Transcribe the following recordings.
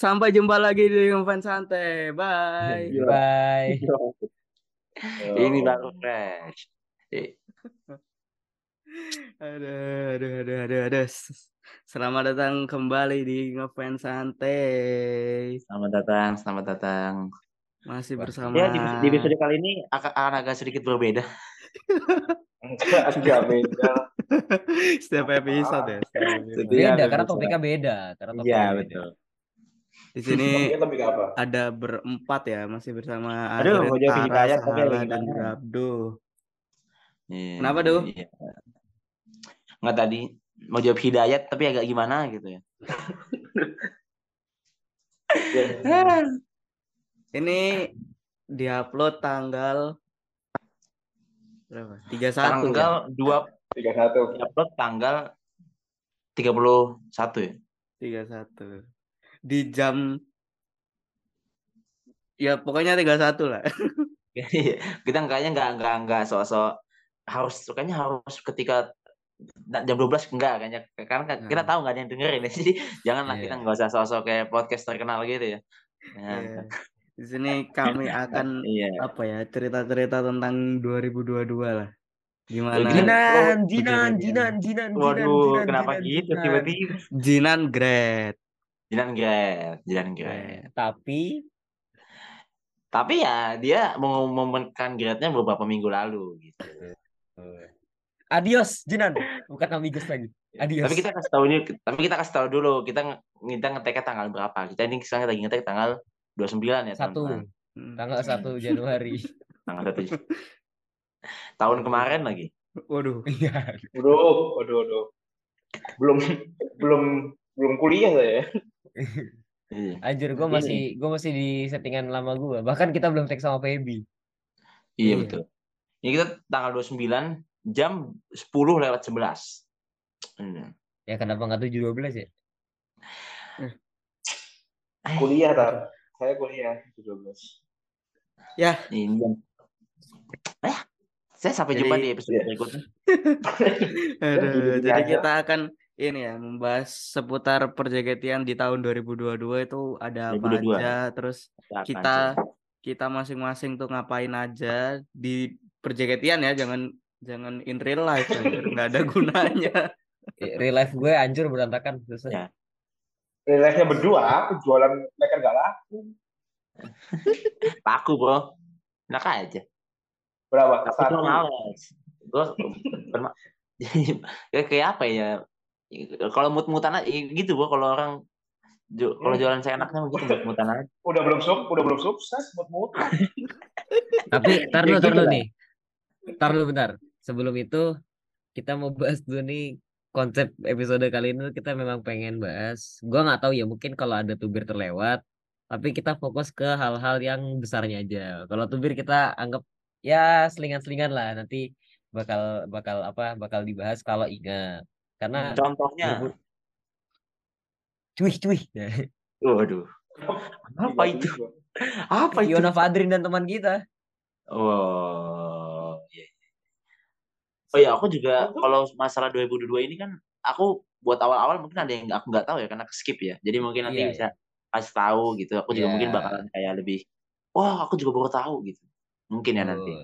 Sampai jumpa lagi di Ngefans Santai. Bye. Bye. Ini baru fresh. Eh, Aduh, aduh, aduh, aduh, aduh. Selamat datang kembali di Ngefans Santai. Selamat datang, selamat datang. Masih bersama Ya di, di episode kali ini akan, akan agak sedikit berbeda. Enggak beda. setiap episode ya. setiap episode. Iya, Beda karena topiknya beda. Karena topiknya Iya beda. betul. Di sini ada berempat ya, masih bersama Aduh, Arif, mau jawab Tara, hidayat tapi Sahala, dan juga Abduh. Iya, Kenapa, Duh? Iya. Nggak tadi mau jawab hidayat tapi agak gimana gitu ya. Ini diupload tanggal berapa? 31 ya? Tanggal 2 Tiga satu. upload tanggal 31 ya. 31. Di jam Ya pokoknya 31 lah. kita kayaknya nggak nggak nggak sok-sok harus kayaknya harus ketika jam 12 enggak kayaknya karena kan kita Nah. tahu nggak ada yang dengerin jadi janganlah Iya. kita nggak usah sok-sok kayak podcast terkenal gitu ya Jangan. Iya. Di sini kami akan iya apa ya cerita-cerita tentang 2022 lah. Gimana? Jinan, Jinan, jinan, jinan, jinan, jinan, waduh jinan, kenapa jinan, gitu jinan. tiba-tiba Jinan Great. Jinan Gret Jinan Gret Tapi tapi ya dia mengumumkan grade-nya beberapa minggu lalu gitu adios, jinan. Bukan amigos lagi. Adios. tapi kita kasih tahu ini tapi kita kasih tahu dulu kita kita ngeteknya tanggal berapa kita ini sekarang lagi ngetek tanggal 29 ya satu teman-teman. Hmm. tanggal 1 Januari. tanggal satu tahun kemarin lagi Waduh. Iya. Waduh, waduh, waduh. Belum belum belum kuliah saya. Iya. Anjir, gue masih gue masih di settingan lama gue. Bahkan kita belum tag sama Feby. Iya Iya. betul. Ini kita tanggal 29 jam 10 lewat 11. Hmm. Ya kenapa nggak 7 12 ya? Kuliah tak? Saya kuliah 17. Ini jam. Eh, saya sampai jumpa di episode Iya. berikutnya. Aduh, jadi kita akan ini ya membahas seputar perjegetian di tahun 2022 itu ada apa 2022. aja, terus kita kita masing-masing tuh ngapain aja di perjegetian ya, jangan jangan in real life, anjir, nggak ada gunanya. Eh, Real life gue hancur berantakan. Susah. Ya. Relasinya berdua, aku jualan mereka nggak laku. Laku bro. Enak aja. Berapa? Satu. males. Gue berma- kayak apa ya? Kalau mut-mutan aja gitu bro. Kalau orang kalau Hmm. jualan saya enaknya begitu mut-mutan aja. Udah belum suk, udah belum sukses buat mut. Tapi tar dulu, tar gitu dulu lah. nih. Tar dulu bentar. Sebelum itu kita mau bahas dulu nih konsep episode kali ini kita memang pengen bahas. Gua nggak tahu ya mungkin kalau ada tubir terlewat, tapi kita fokus ke hal-hal yang besarnya aja. Kalau tubir kita anggap ya selingan-selingan lah nanti bakal bakal apa bakal dibahas kalau ingat. Karena Contohnya. cuih cuih. Waduh. Apa itu? Apa itu? Yona Fadrin dan teman kita. Oh, iya. Oh ya, aku juga kalau masalah 2022 ini kan aku buat awal-awal mungkin ada yang aku nggak tahu ya karena skip ya. Jadi mungkin nanti Iya, bisa kasih tahu gitu. Aku juga Iya. mungkin bakalan kayak lebih wah, aku juga baru tahu gitu. Mungkin ya nanti.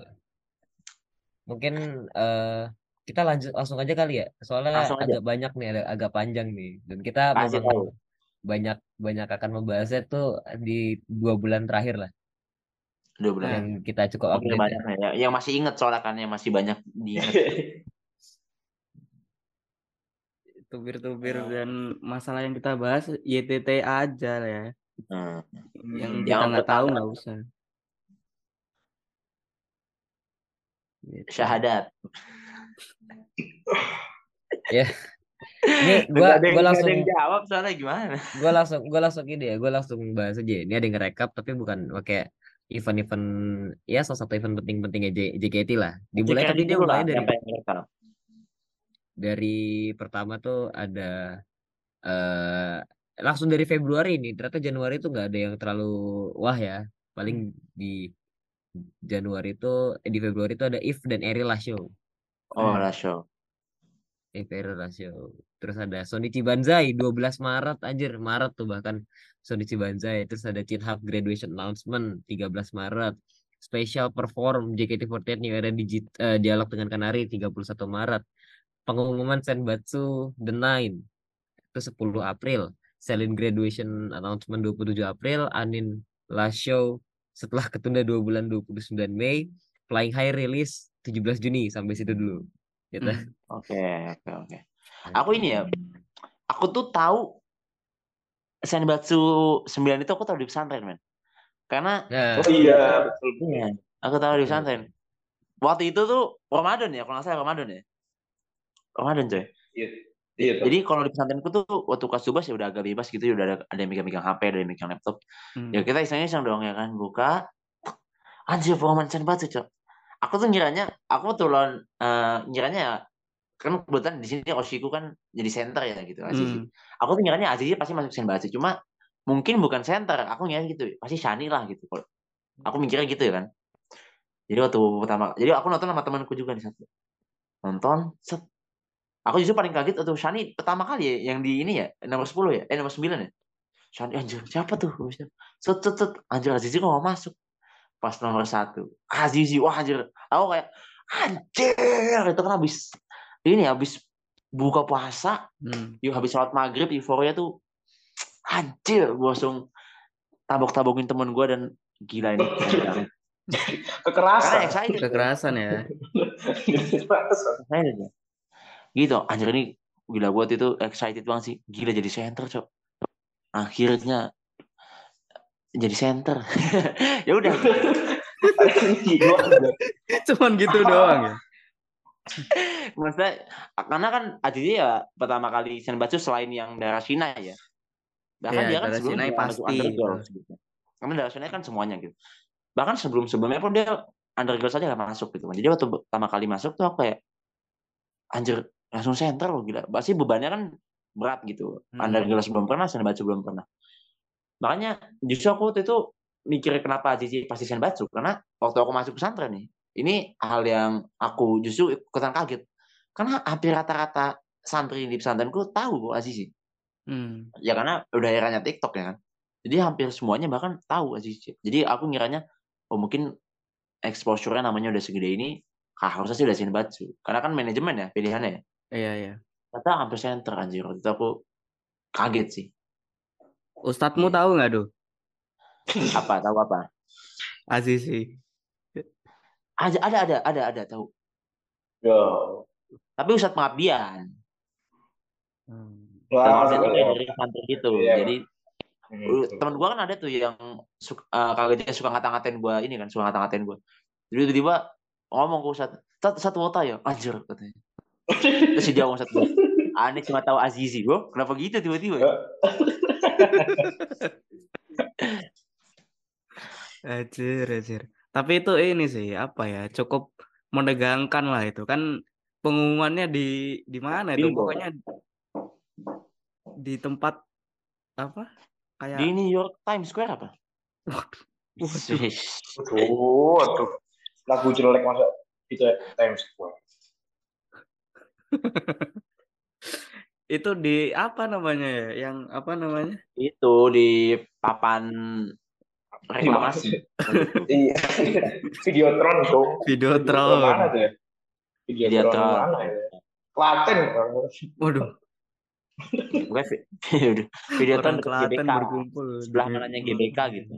Mungkin eh kita lanjut langsung aja kali ya. Soalnya Langsung aja. agak banyak nih, ada agak panjang nih. Dan kita Kasih memang tahu. banyak banyak akan membahasnya tuh di dua bulan terakhir lah Dua bulan. yang kita cukup update. banyak ya. Yang masih inget soalnya kan yang masih banyak diinget. Tubir-tubir dan masalah yang kita bahas YTT aja lah ya. Hmm. Yang Hmm, kita yang nggak tahu nggak usah. Gitu. Syahadat. Ini Nggak gua ada yang- gua langsung ada yang jawab soalnya gimana? gua langsung gua langsung ini ya, gua langsung bahas aja. Ini ada yang nge-recap tapi bukan pakai event-event ya salah satu event penting-pentingnya JKT lah. Dimulai Cek tadi dia mulai dari dari pertama tuh ada eh langsung dari Februari nih ternyata Januari tuh nggak ada yang terlalu wah ya paling di Januari itu eh, di Februari itu ada If dan Erila show Oh, lah show. Evero Rasio. Terus ada Sonichi Banzai 12 Maret anjir, Maret tuh bahkan Sonichi Banzai. Terus ada Chin Hub Graduation Announcement 13 Maret. Special Perform JKT48 New Era Digit, eh, Dialog dengan Kanari 31 Maret. Pengumuman Senbatsu The Nine itu 10 April. Selin Graduation Announcement 27 April. Anin Last Show setelah ketunda 2 bulan 29 Mei. Flying High Release 17 Juni sampai situ dulu. Gitu. Hmm. Oke, oke, oke. Aku ini ya, aku tuh tahu Senbatsu 9 itu aku tahu di pesantren, men. Karena Nah, Oh iya, betul. iya, aku tahu di pesantren. Waktu itu tuh Ramadan ya, kalau nggak salah Ramadan ya. Ramadan coy. Iya. Iya. Jadi kalau di pesantrenku tuh waktu kelas 12 ya udah agak bebas gitu, ya udah ada, ada yang megang-megang HP, ada yang megang laptop. Hmm. Ya kita iseng-iseng dong ya kan, buka. Anjir, pengumuman Senbatsu, cok. Aku tuh ngiranya, aku tuh lawan, eh, ngiranya ya, kan kebetulan di sini Oshiku kan jadi center ya gitu, Azizi. Hmm. Aku tuh ngiranya Azizi pasti masuk Senbatsu, cuma mungkin bukan center. Aku ngira gitu, pasti Shani lah gitu. Kalau- Aku mikirnya gitu ya kan. Jadi waktu pertama, jadi aku nonton sama temanku juga di satu. Nonton, set. Aku justru paling kaget waktu Shani pertama kali ya, yang di ini ya, nomor 10 ya, eh nomor 9 ya. Shani, anjir, siapa tuh? Set, set, set. Anjir, Azizi kok mau masuk? Pas nomor satu. Azizi, wah anjir. Aku kayak, anjir. Itu kan habis, ini habis buka puasa, Hmm. yuk habis sholat maghrib euforia tuh anjir gue langsung tabok-tabokin temen gue dan gila ini karena Kekerasan. excited Kekerasan ya. Kekerasan. Ya. gitu. Anjir ini gila gue itu. Excited banget sih. Gila jadi center cok. Akhirnya jadi center. Ya udah. Cuman gitu doang ya. maksudnya karena kan Aditya ya pertama kali Senbatsu selain yang darah Shina ya. Bahkan Iya, dia kan masuk pasti, undergirls gitu. karena darah Shinai kan semuanya gitu. Bahkan sebelum sebelumnya pun dia undergirls saja gak masuk gitu. Jadi waktu pertama kali masuk tuh aku kayak anjir langsung center loh gila. Pasti bebannya kan berat gitu. Hmm. undergirls belum pernah Senbatsu belum pernah. Makanya justru aku waktu itu mikir kenapa Azizi pasti Senbatsu karena waktu aku masuk pesantren nih ini hal yang aku justru ikutan kaget. Karena hampir rata-rata santri di pesantrenku tahu kok Azizi. Hmm. ya karena udah eranya TikTok ya kan. Jadi hampir semuanya bahkan tahu Azizi. Jadi aku ngiranya oh mungkin exposure-nya namanya udah segede ini ah, harusnya sih udah Senbatsu karena kan manajemen ya pilihannya ya Iya, iya. ternyata hampir center anjir waktu itu aku kaget sih Ustadzmu Iya. tahu nggak tuh? apa tahu apa Azizi. ada ada ada ada ada tahu Yo. tapi Ustadz pengabdian Hmm. Wah, Ustadz itu betul, kayak ya. dari santri gitu Iya. jadi Hmm, Uh, betul. teman gua kan ada tuh yang suka, uh, kagetnya suka ngata-ngatain gua ini kan suka ngata-ngatain gua jadi tiba-tiba ngomong ke Ustadz satu satu wota ya anjir katanya terus si jawab gua aneh cuma tahu Azizi gua kenapa gitu tiba-tiba ya? Anjir, anjir. Tapi itu ini sih apa ya? Cukup menegangkan lah itu kan pengumumannya di di mana itu? Pokoknya di tempat apa? Kayak di New York Times Square apa waduh. Aduh, aduh. Lagu jelek masa itu Times Square. itu di apa namanya ya? Yang apa namanya? itu di papan reklamasi Iya. Videotron dong. Videotron. Mana tuh ya? Videotron Videotron. mana ya? Klaten. Waduh, bukan vi- udah. video orang kan Klaten GBK berkumpul. sebelah di- kanannya GBK gitu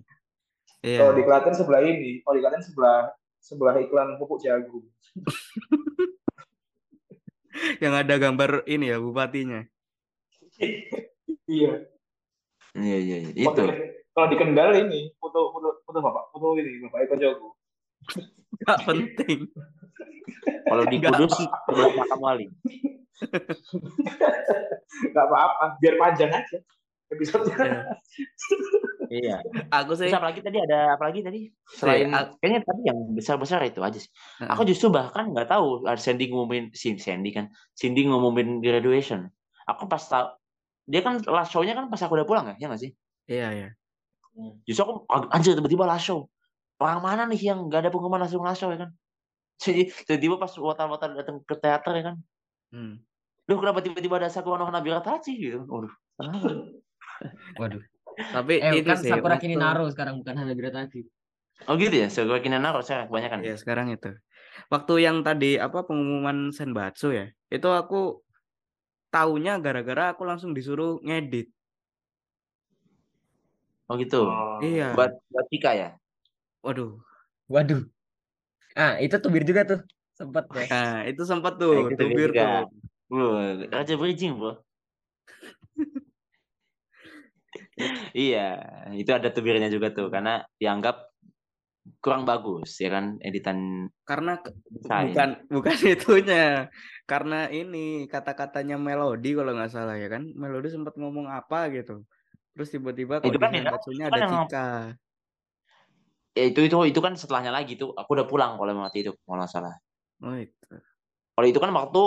Iya. Kalau di Klaten sebelah ini, kalau di Klaten sebelah sebelah iklan pupuk jagung. Yang ada gambar ini ya bupatinya. Iya. iya iya iya. Foto- itu Kalau di Kendal ini foto foto foto bapak foto ini bapak Eko Jogo. Gak penting. kalau di Kudus sebelah makam wali Gak apa-apa, biar panjang aja episode Iya. Iya Aku sih Terus apalagi tadi ada apalagi tadi selain ak- kayaknya tadi yang besar besar itu aja sih Heeh. aku justru bahkan nggak tahu Sandy ngumumin si Sandy kan Cindy ngumumin graduation aku pas tahu dia kan last show-nya kan pas aku udah pulang ya ya nggak sih Iya, iya. justru aku anjir tiba-tiba last show orang mana nih yang nggak ada pengumuman langsung last show ya kan jadi tiba-tiba pas watar-watar datang ke teater ya kan Hmm. Duh kenapa tiba-tiba ada Sakura no Hanabira Tachi gitu. Waduh. Waduh. Tapi Eh ini kan sih Sakura waktu- sekarang bukan Hanabira Tachi. Oh gitu ya, Sakura Kinanaro saya kebanyakan. Ya sekarang itu. Waktu yang tadi apa pengumuman Senbatsu ya, itu aku taunya gara-gara aku langsung disuruh ngedit. Oh gitu. Oh. Iya. Buat buat Cika ya. Waduh. Waduh. Ah, itu tubir juga tuh. Sempat ya. Nah, itu sempat Nah, tuh itu tubir juga. tuh. Wah, Raja Bridging, Bro. Iya, itu ada tubirnya juga tuh karena dianggap kurang bagus ya kan editan Karena desain. bukan bukan itunya. Karena ini kata-katanya Melody kalau nggak salah ya kan. Melody sempat ngomong apa gitu. Terus tiba-tiba kok Itu di kan kan ada yang- Cika. Ya, itu itu itu kan setelahnya lagi tuh. Aku udah pulang kalau waktu itu kalau nggak salah. Oh itu. Kalau itu kan waktu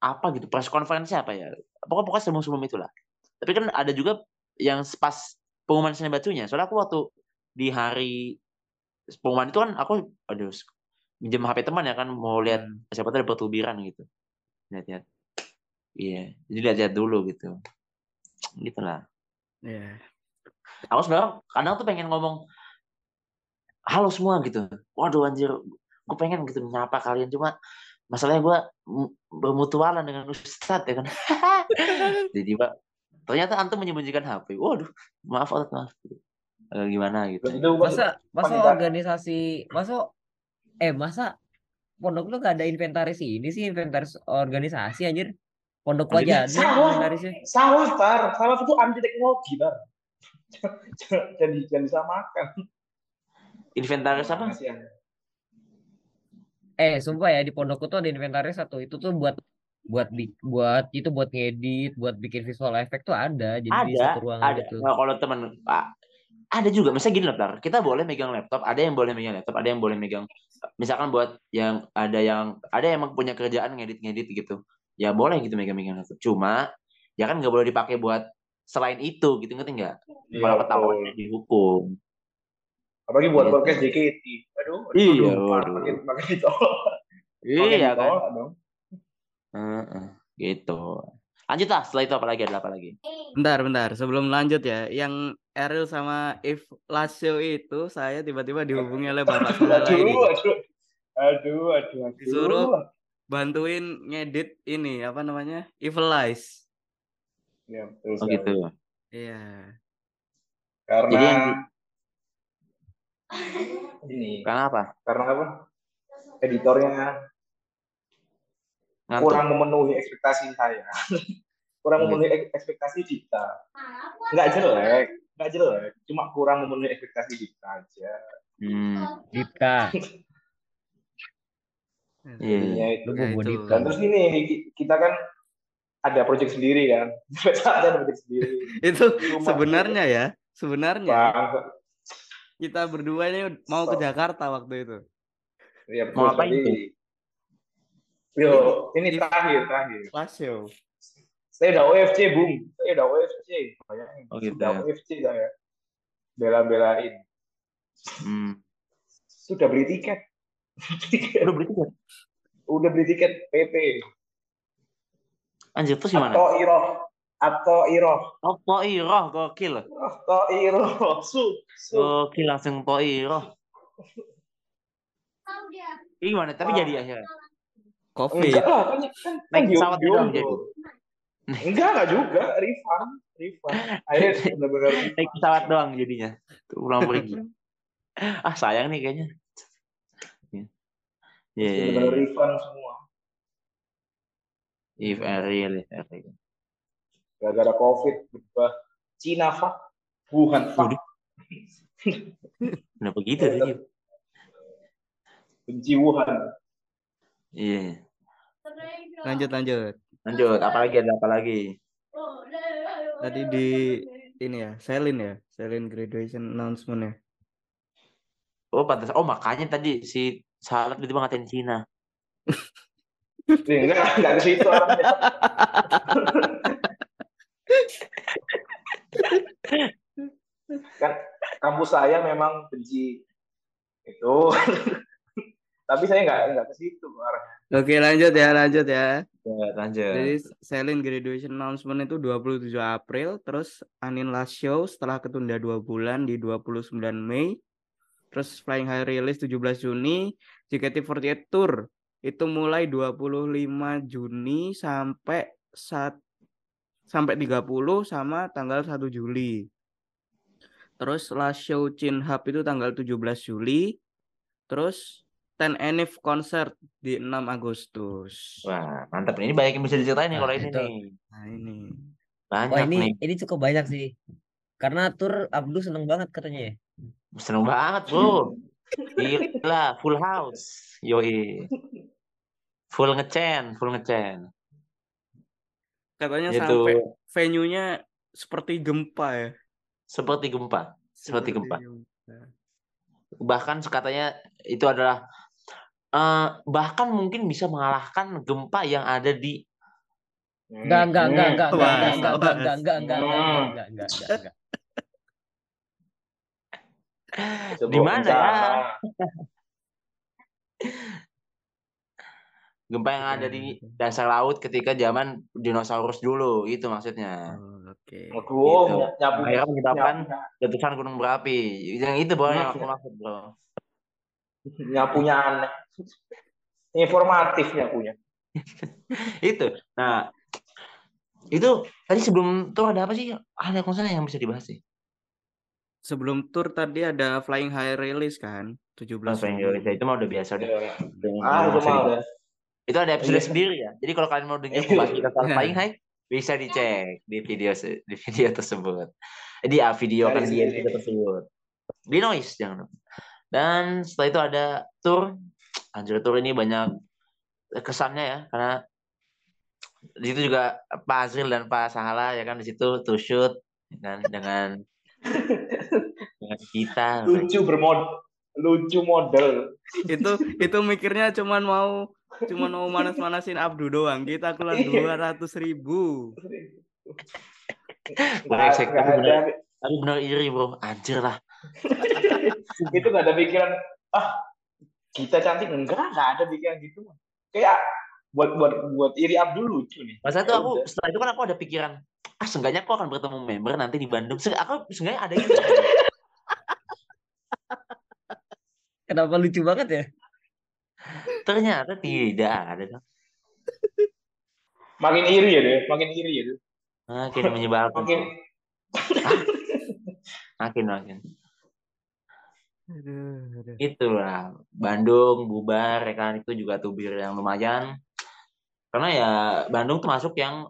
apa gitu press conference apa ya? Pokoknya pokoknya sebelum sebelum itulah. Tapi kan ada juga yang pas pengumuman Senbatsunya. Soalnya aku waktu di hari pengumuman itu kan aku aduh minjem HP teman ya kan mau lihat siapa tahu ada pertubiran gitu. Lihat-lihat. Iya, jadi lihat-lihat dulu gitu. Gitulah. Iya. Aku sebenarnya kadang tuh pengen ngomong halo semua gitu. Waduh anjir, gue pengen gitu menyapa kalian cuma masalahnya gue bermutualan dengan Ustadz ya kan. Jadi pak, ternyata antum menyembunyikan HP. Waduh, maaf Ustadz maaf. Eh, gimana gitu. Itu Masa masa organisasi, masa eh masa pondok lu gak ada inventaris ini sih inventaris organisasi anjir. Pondok gua aja ada inventarisnya. salah tar, salah itu anti teknologi tar. Jadi jangan disamakan. Inventaris apa? Eh, sumpah ya di pondokku tuh ada inventaris satu. Itu tuh buat buat bi- buat itu buat ngedit, buat bikin visual effect tuh ada. Jadi di Ada, satu ruangan ada. gitu. Nah, kalau teman ah, ada juga. Misalnya gini loh, Tar. Kita boleh megang laptop, ada yang boleh megang laptop, ada yang boleh megang misalkan buat yang ada yang ada yang emang punya kerjaan ngedit-ngedit gitu. Ya boleh gitu megang-megang laptop. Cuma ya kan nggak boleh dipakai buat selain itu gitu ngerti nggak? Iya, Kalau ketahuan dihukum. Apalagi buat Gitu. podcast JKT. Aduh, Iya, aduh. Makin makin ditolak. Makin Iya kan? dong. Heeh, gitu. Lanjut lah, setelah itu apa lagi? Ada apa lagi? Bentar, bentar. Sebelum lanjut ya, yang Eril sama If Lasio itu saya tiba-tiba dihubungi oleh bapak saya Aduh, lagi. aduh. Aduh, aduh, aduh. Disuruh bantuin ngedit ini apa namanya? Evilize. Ya, betul Oh gitu. Iya. Karena Jadi yang- ini, Karena apa? karena apa? Editornya Ngantuk. kurang memenuhi ekspektasi saya. kurang Gitu. memenuhi ek- ekspektasi kita. Nggak jelek, nggak jelek. Cuma kurang memenuhi ekspektasi kita aja. Hmm. Dipta. Iya. Jadinya itu. Itu. Dipta. Terus ini ki- kita kan ada project sendiri kan. Ada project sendiri. Itu Cuma- sebenarnya ya, sebenarnya Bang, kita berdua ini mau ke So. Jakarta waktu itu. ya Mau ngapain sekali. Yo, ini terakhir, terakhir. Lasio. Saya udah OFC, Bung. Saya udah OFC. Bayangin, Oh, gitu Sudah ya. OFC saya. Bela-belain. Hmm. Sudah beli tiket. Udah beli tiket? Udah beli tiket PP. Anjir, terus gimana? Atau Iroh. Atau Iroh. Oh, Toiroh, gokil. Atau Iroh. Su. Su. Gokil langsung Toiroh. Ini gimana? Tapi jadi akhirnya. Covid. Enggak lah, kan, kan, kan Naik di- pesawat doang jadi. Enggak, enggak juga. Refund. Refund. Akhirnya benar-benar. Naik pesawat doang jadinya. Pulang pergi. ah, sayang nih kayaknya. Iya, iya, iya. Benar-benar refund semua. If Ariel, if Ariel. Gara-gara COVID berubah. Cina fuck. Wuhan. Waduh. Kenapa gitu sih? Benci Wuhan. Iya. Lanjut lanjut. Lanjut, apa lagi ada apa lagi? Tadi di ini ya, Selin ya, Selin graduation announcement ya. Oh, pantas. Oh, makanya tadi si Salat tiba-tiba ngatain Cina. Nih, enggak, enggak ke situ kan kampus saya memang benci itu. Tapi saya enggak enggak ke situ arahnya. Oke lanjut ya, lanjut ya. Ya, Lanjut. Jadi Celine graduation announcement itu 27 April, terus Anin last show setelah ketunda dua bulan di 29 Mei. Terus Flying High rilis 17 Juni, JKT48 Tour itu mulai 25 Juni sampai saat sampai 30 sama tanggal 1 Juli. Terus last show Chin Hub itu tanggal 17 Juli. Terus Ten Enif concert di 6 Agustus. Wah, mantap nih. Ini banyak yang bisa diceritain nih Nah, kalau ini itu. nih. Nah ini. Banyak Wah ini nih. ini cukup banyak sih. Karena tur Abdu seneng banget katanya ya. Seneng banget, bro. Gila, full house. Yoi. Full ngecen, full ngecen. Katanya Itu sampai venue-nya seperti gempa ya. seperti gempa. Seperti gempa. Bahkan katanya itu adalah eh, bahkan mungkin bisa mengalahkan gempa yang ada di Enggak, enggak, enggak, enggak, enggak, Wah, enggak, enggak, enggak, enggak, enggak, enggak, enggak, Hmm. enggak. Sebuah Di mana ya? gempa yang ada di dasar laut ketika zaman dinosaurus dulu. Itu maksudnya. Oh, Oke. Aduh, Gitu. nyapu, Akhirnya menyebabkan letusan gunung berapi. Yang itu bro yang aku maksud bro. Nyapunya aneh. Informatif nyapunya. itu. Nah, itu tadi sebelum tuh ada apa sih? Ada konser yang bisa dibahas sih. Sebelum tour tadi ada Flying High release kan, 17 Apa yang Juni. Indonesia itu mah udah biasa deh. Ya. Yang Ah, itu mah udah. Itu ada episode Iya. sendiri ya. Jadi kalau kalian mau dengar Iya. pembahasan kita soal Iya. Flying High, bisa dicek di video di video tersebut. Di ah, video kan di episode tersebut. Di noise jangan lupa. Dan setelah itu ada tour. Anjir tour ini banyak kesannya ya karena di situ juga Pak Azril dan Pak Sahala ya kan di situ to shoot dengan dengan dengan kita Lucu bermod, lucu model. Itu itu mikirnya cuman mau cuman mau manas-manasin Abdu doang. Kita keluar Iya. 200 ribu. Brengsek, Nggak tapi ada, bener iri bro anjir lah itu nggak ada pikiran ah kita cantik enggak nggak ada pikiran gitu kayak buat buat buat iri Abdul lucu nih Masa itu aku udah. setelah itu kan aku ada pikiran, ah seenggaknya aku akan bertemu member nanti di Bandung. Se- Aku seenggaknya ada gitu. Kenapa lucu banget ya? Ternyata tidak ada. dong. makin iri ya deh makin iri ya deh Makin menyebalkan. makin Makin makin. Aduh, aduh. Itulah Bandung bubar ya kan itu juga tubir yang lumayan. Karena ya Bandung termasuk yang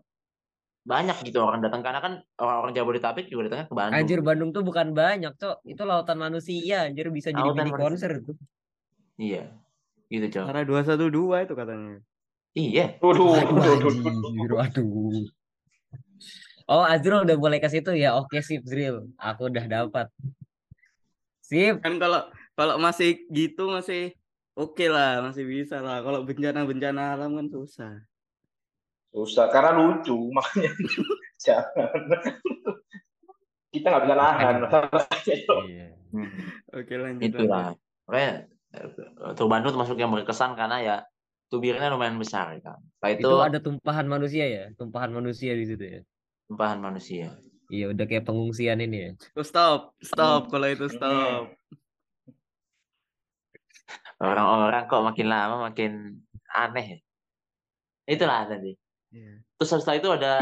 banyak gitu orang datang karena kan orang-orang Jabodetabek juga datangnya ke Bandung. Anjir Bandung tuh bukan banyak, Cok. Itu lautan manusia, anjir bisa jadi Lautan mini manusia. konser tuh. Iya. Gitu, Cok. Karena 212 itu katanya. Iya. waduh anjir, waduh. Oh, Azrul udah mulai ke situ ya. Oke, sip, Zril. Aku udah dapat. Sip. Kan kalau kalau masih gitu masih oke lah, masih bisa lah. Kalau bencana-bencana alam kan susah. susah karena lucu makanya jangan kita nggak bisa nahan Iya. Oke lanjut. Itulah. Makanya eh, Tour Bandung termasuk yang berkesan karena ya tubirnya lumayan besar kan. Setelah itu, Itu ada tumpahan manusia ya, tumpahan manusia di situ ya. tumpahan manusia. Iya, udah kayak pengungsian ini ya. Oh, stop, stop. Kalau itu stop. Orang-orang kok makin lama makin aneh. Itulah tadi. Iya. Terus setelah itu ada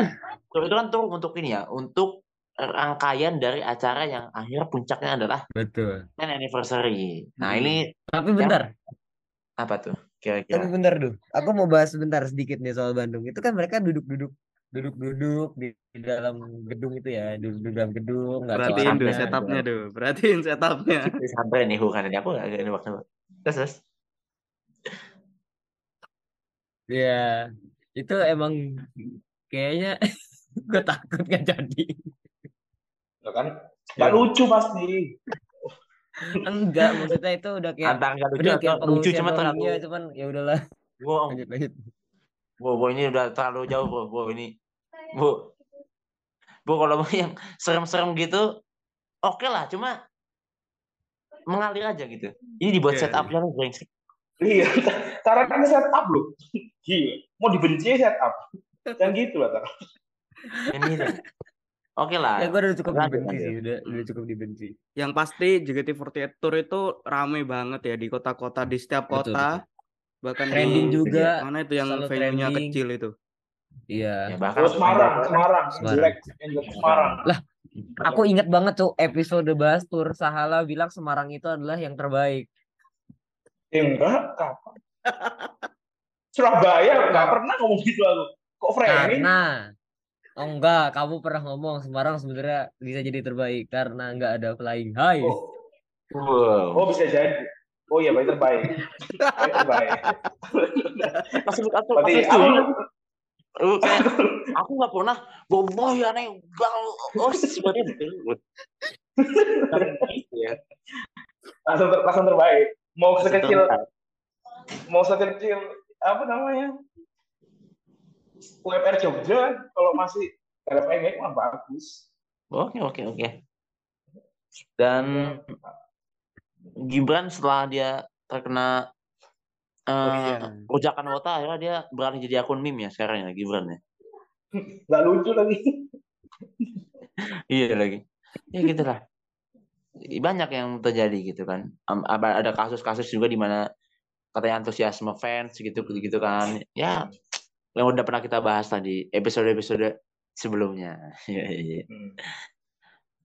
itu kan tour untuk ini ya, untuk rangkaian dari acara yang akhir puncaknya adalah Betul. 10 anniversary. Nah, Hmm. ini Tapi bentar, apa tuh? tapi Kira-kira. bentar tuh. Aku mau bahas sebentar sedikit nih soal Bandung. Itu kan mereka duduk-duduk duduk-duduk di, di dalam gedung itu ya, duduk di dalam gedung, nggak Perhatiin tuh sampai- setupnya tuh. Perhatiin setupnya. Ini sampai nih bukan ini aku agak ini waktu. Terus, terus. Ya, itu emang kayaknya gue takut gak jadi. Ya kan nggak lucu pasti Enggak, maksudnya itu udah kayak Antara nggak lucu udah atau lucu cuma terlalu cuman ya udahlah Wow, lanjut lanjut. wow, wow, ini udah terlalu jauh. Wow, ini. Bu. Bu kalau mau yang serem-serem gitu oke lah, cuma mengalir aja gitu. Ini dibuat Iya, setupnya nih brengsek. iya cara kan setup loh gila mau dibenci set up dan gitu lah Tar. Ini deh. Oke lah. Ya gue udah cukup Lanjut, dibenci sih, udah udah cukup dibenci. Yang pasti JKT48 Tour itu rame banget ya di kota-kota di setiap Betul, kota. Bahkan Trending di juga, mana itu yang venue-nya kecil itu. Iya. Ya, bahkan Semarang Semarang Semarang. Semarang Lah, Aku ingat banget tuh episode bahas tur Sahala bilang Semarang itu adalah yang terbaik. Enggak kapan Surabaya nggak pernah ngomong gitu aku kok framing Karena Oh enggak, kamu pernah ngomong Semarang sebenarnya bisa jadi terbaik karena enggak ada flying high. oh, wow. oh bisa jadi oh iya baik terbaik baik terbaik Langsung aku berarti aku. Lu kayak aku nggak pernah boboh ya nih gal oh sebenarnya betul ya langsung ter, langsung terbaik. Mau sekecil mau sekecil apa namanya? UMR Jogja kalau masih ada pengen mah bagus. Oke oke oke. Dan Gibran setelah dia terkena Oh, eh iya. wota akhirnya dia beralih jadi akun meme ya sekarang ya Gibran ya nggak lucu lagi iya lagi ya gitulah banyak yang terjadi gitu kan ada kasus-kasus juga di mana katanya antusiasme fans gitu gitu kan ya yang udah pernah kita bahas tadi episode-episode sebelumnya Iya, iya, iya. Hmm.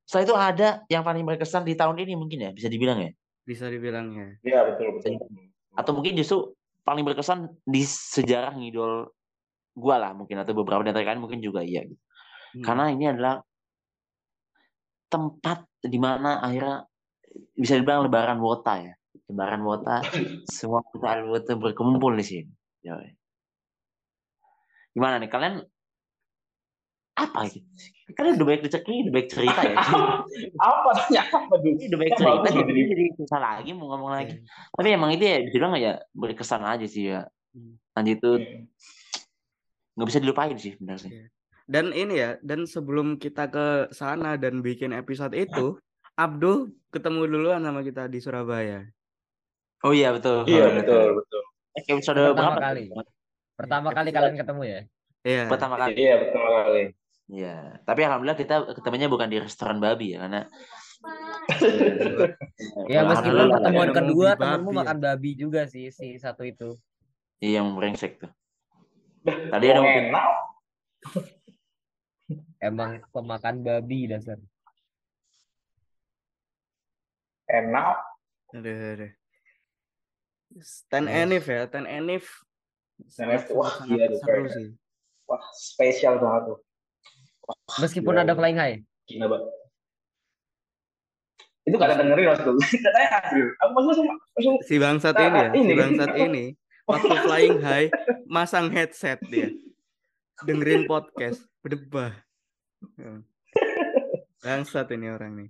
setelah itu ada yang paling berkesan di tahun ini mungkin ya bisa dibilang ya Bisa dibilangnya. Iya betul betul. Atau mungkin justru paling berkesan di sejarah ngidol gua lah mungkin atau beberapa dari kalian mungkin juga iya gitu. Hmm. karena ini adalah tempat di mana akhirnya bisa dibilang lebaran wota ya lebaran wota semua kita wota berkumpul di sini gimana nih kalian apa gitu kalian udah banyak cerita udah banyak cerita ya Apa tanya apa dulu? Udah banyak Kan cerita jadi susah lagi mau ngomong lagi Iya. tapi emang itu ya dibilang ya berkesan aja sih ya Hmm. lanjut itu Hmm. nggak bisa dilupain sih benar sih Dan ini ya, dan sebelum kita ke sana dan bikin episode itu, Abdul ketemu duluan sama kita di Surabaya. oh iya betul Iya betul betul. Eh, episode Pertama berapa kali. Pertama kali kalian ketemu ya? Iya. pertama kali Iya betul kali. Iya, tapi alhamdulillah kita ketemunya bukan di restoran babi ya, karena Ya meskipun pertemuan kedua babi ya. makan babi juga sih si satu itu. Iya yang brengsek tuh. Tadi ada mungkin. Emang pemakan babi dasar. Enak. Aduh, aduh. Ten Yes. Enif ya, Ten Enif. Enif, wah, tuh, seru sih. Wah spesial banget tuh. Meskipun Gila, ada flying high. Gila banget. Itu ada dengerin mas dulu. Katanya Adil. Aku langsung langsung Si bangsat Nah, ini ya, si ini. bangsat ini. Waktu flying high, masang headset dia. Dengerin podcast, berdebah. Ya. Bangsat ini orang nih.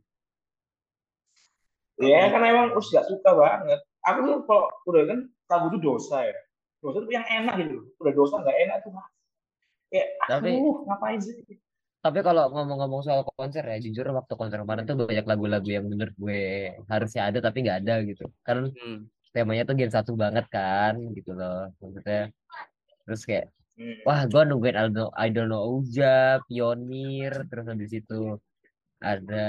Ya kan emang terus gak suka banget. Aku tuh kalau udah kan lagu itu dosa ya. Dosa tuh yang enak gitu. Udah dosa gak enak tuh mas. Ya, Tapi- aduh, ngapain sih? Tapi kalau ngomong-ngomong soal konser ya, jujur waktu konser kemarin tuh banyak lagu-lagu yang menurut gue harusnya ada tapi nggak ada gitu. Kan Hmm. temanya tuh Gen 1 banget kan gitu loh. Maksudnya terus kayak Hmm. wah gue nungguin Idol Idol No Uja, Pionir, terus habis itu ada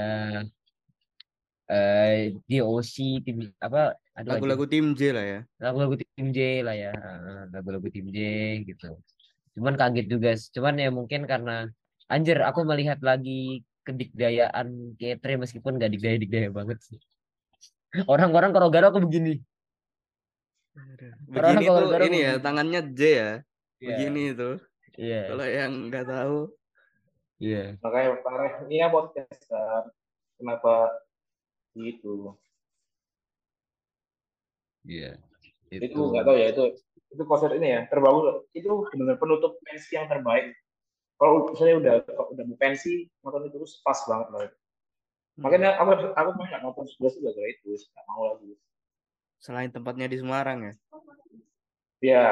eh DOC tim apa. Lagu-lagu tim J lah ya. lagu-lagu tim J lah ya lagu-lagu tim J gitu cuman kaget juga cuman ya mungkin karena anjir aku melihat lagi kedikdayaan Ketre meskipun gak dikdaya-dikdaya banget sih orang-orang kalau garo aku begini Orang Begini kalau tuh ini ya, begini. tangannya J ya. Iya, Begini tuh. iya Kalau yang nggak tahu, iya Makanya parah. Ini ya podcast kan. Kenapa gitu? iya Itu nggak tahu ya itu itu konser ini ya terbagus. Itu benar penutup pensi yang terbaik. Kalau saya udah udah mau pensi nonton itu terus pas banget lah. Makanya aku aku mah nggak nonton sebelas juga gara itu nggak mau lagi. selain tempatnya di Semarang ya. Ya,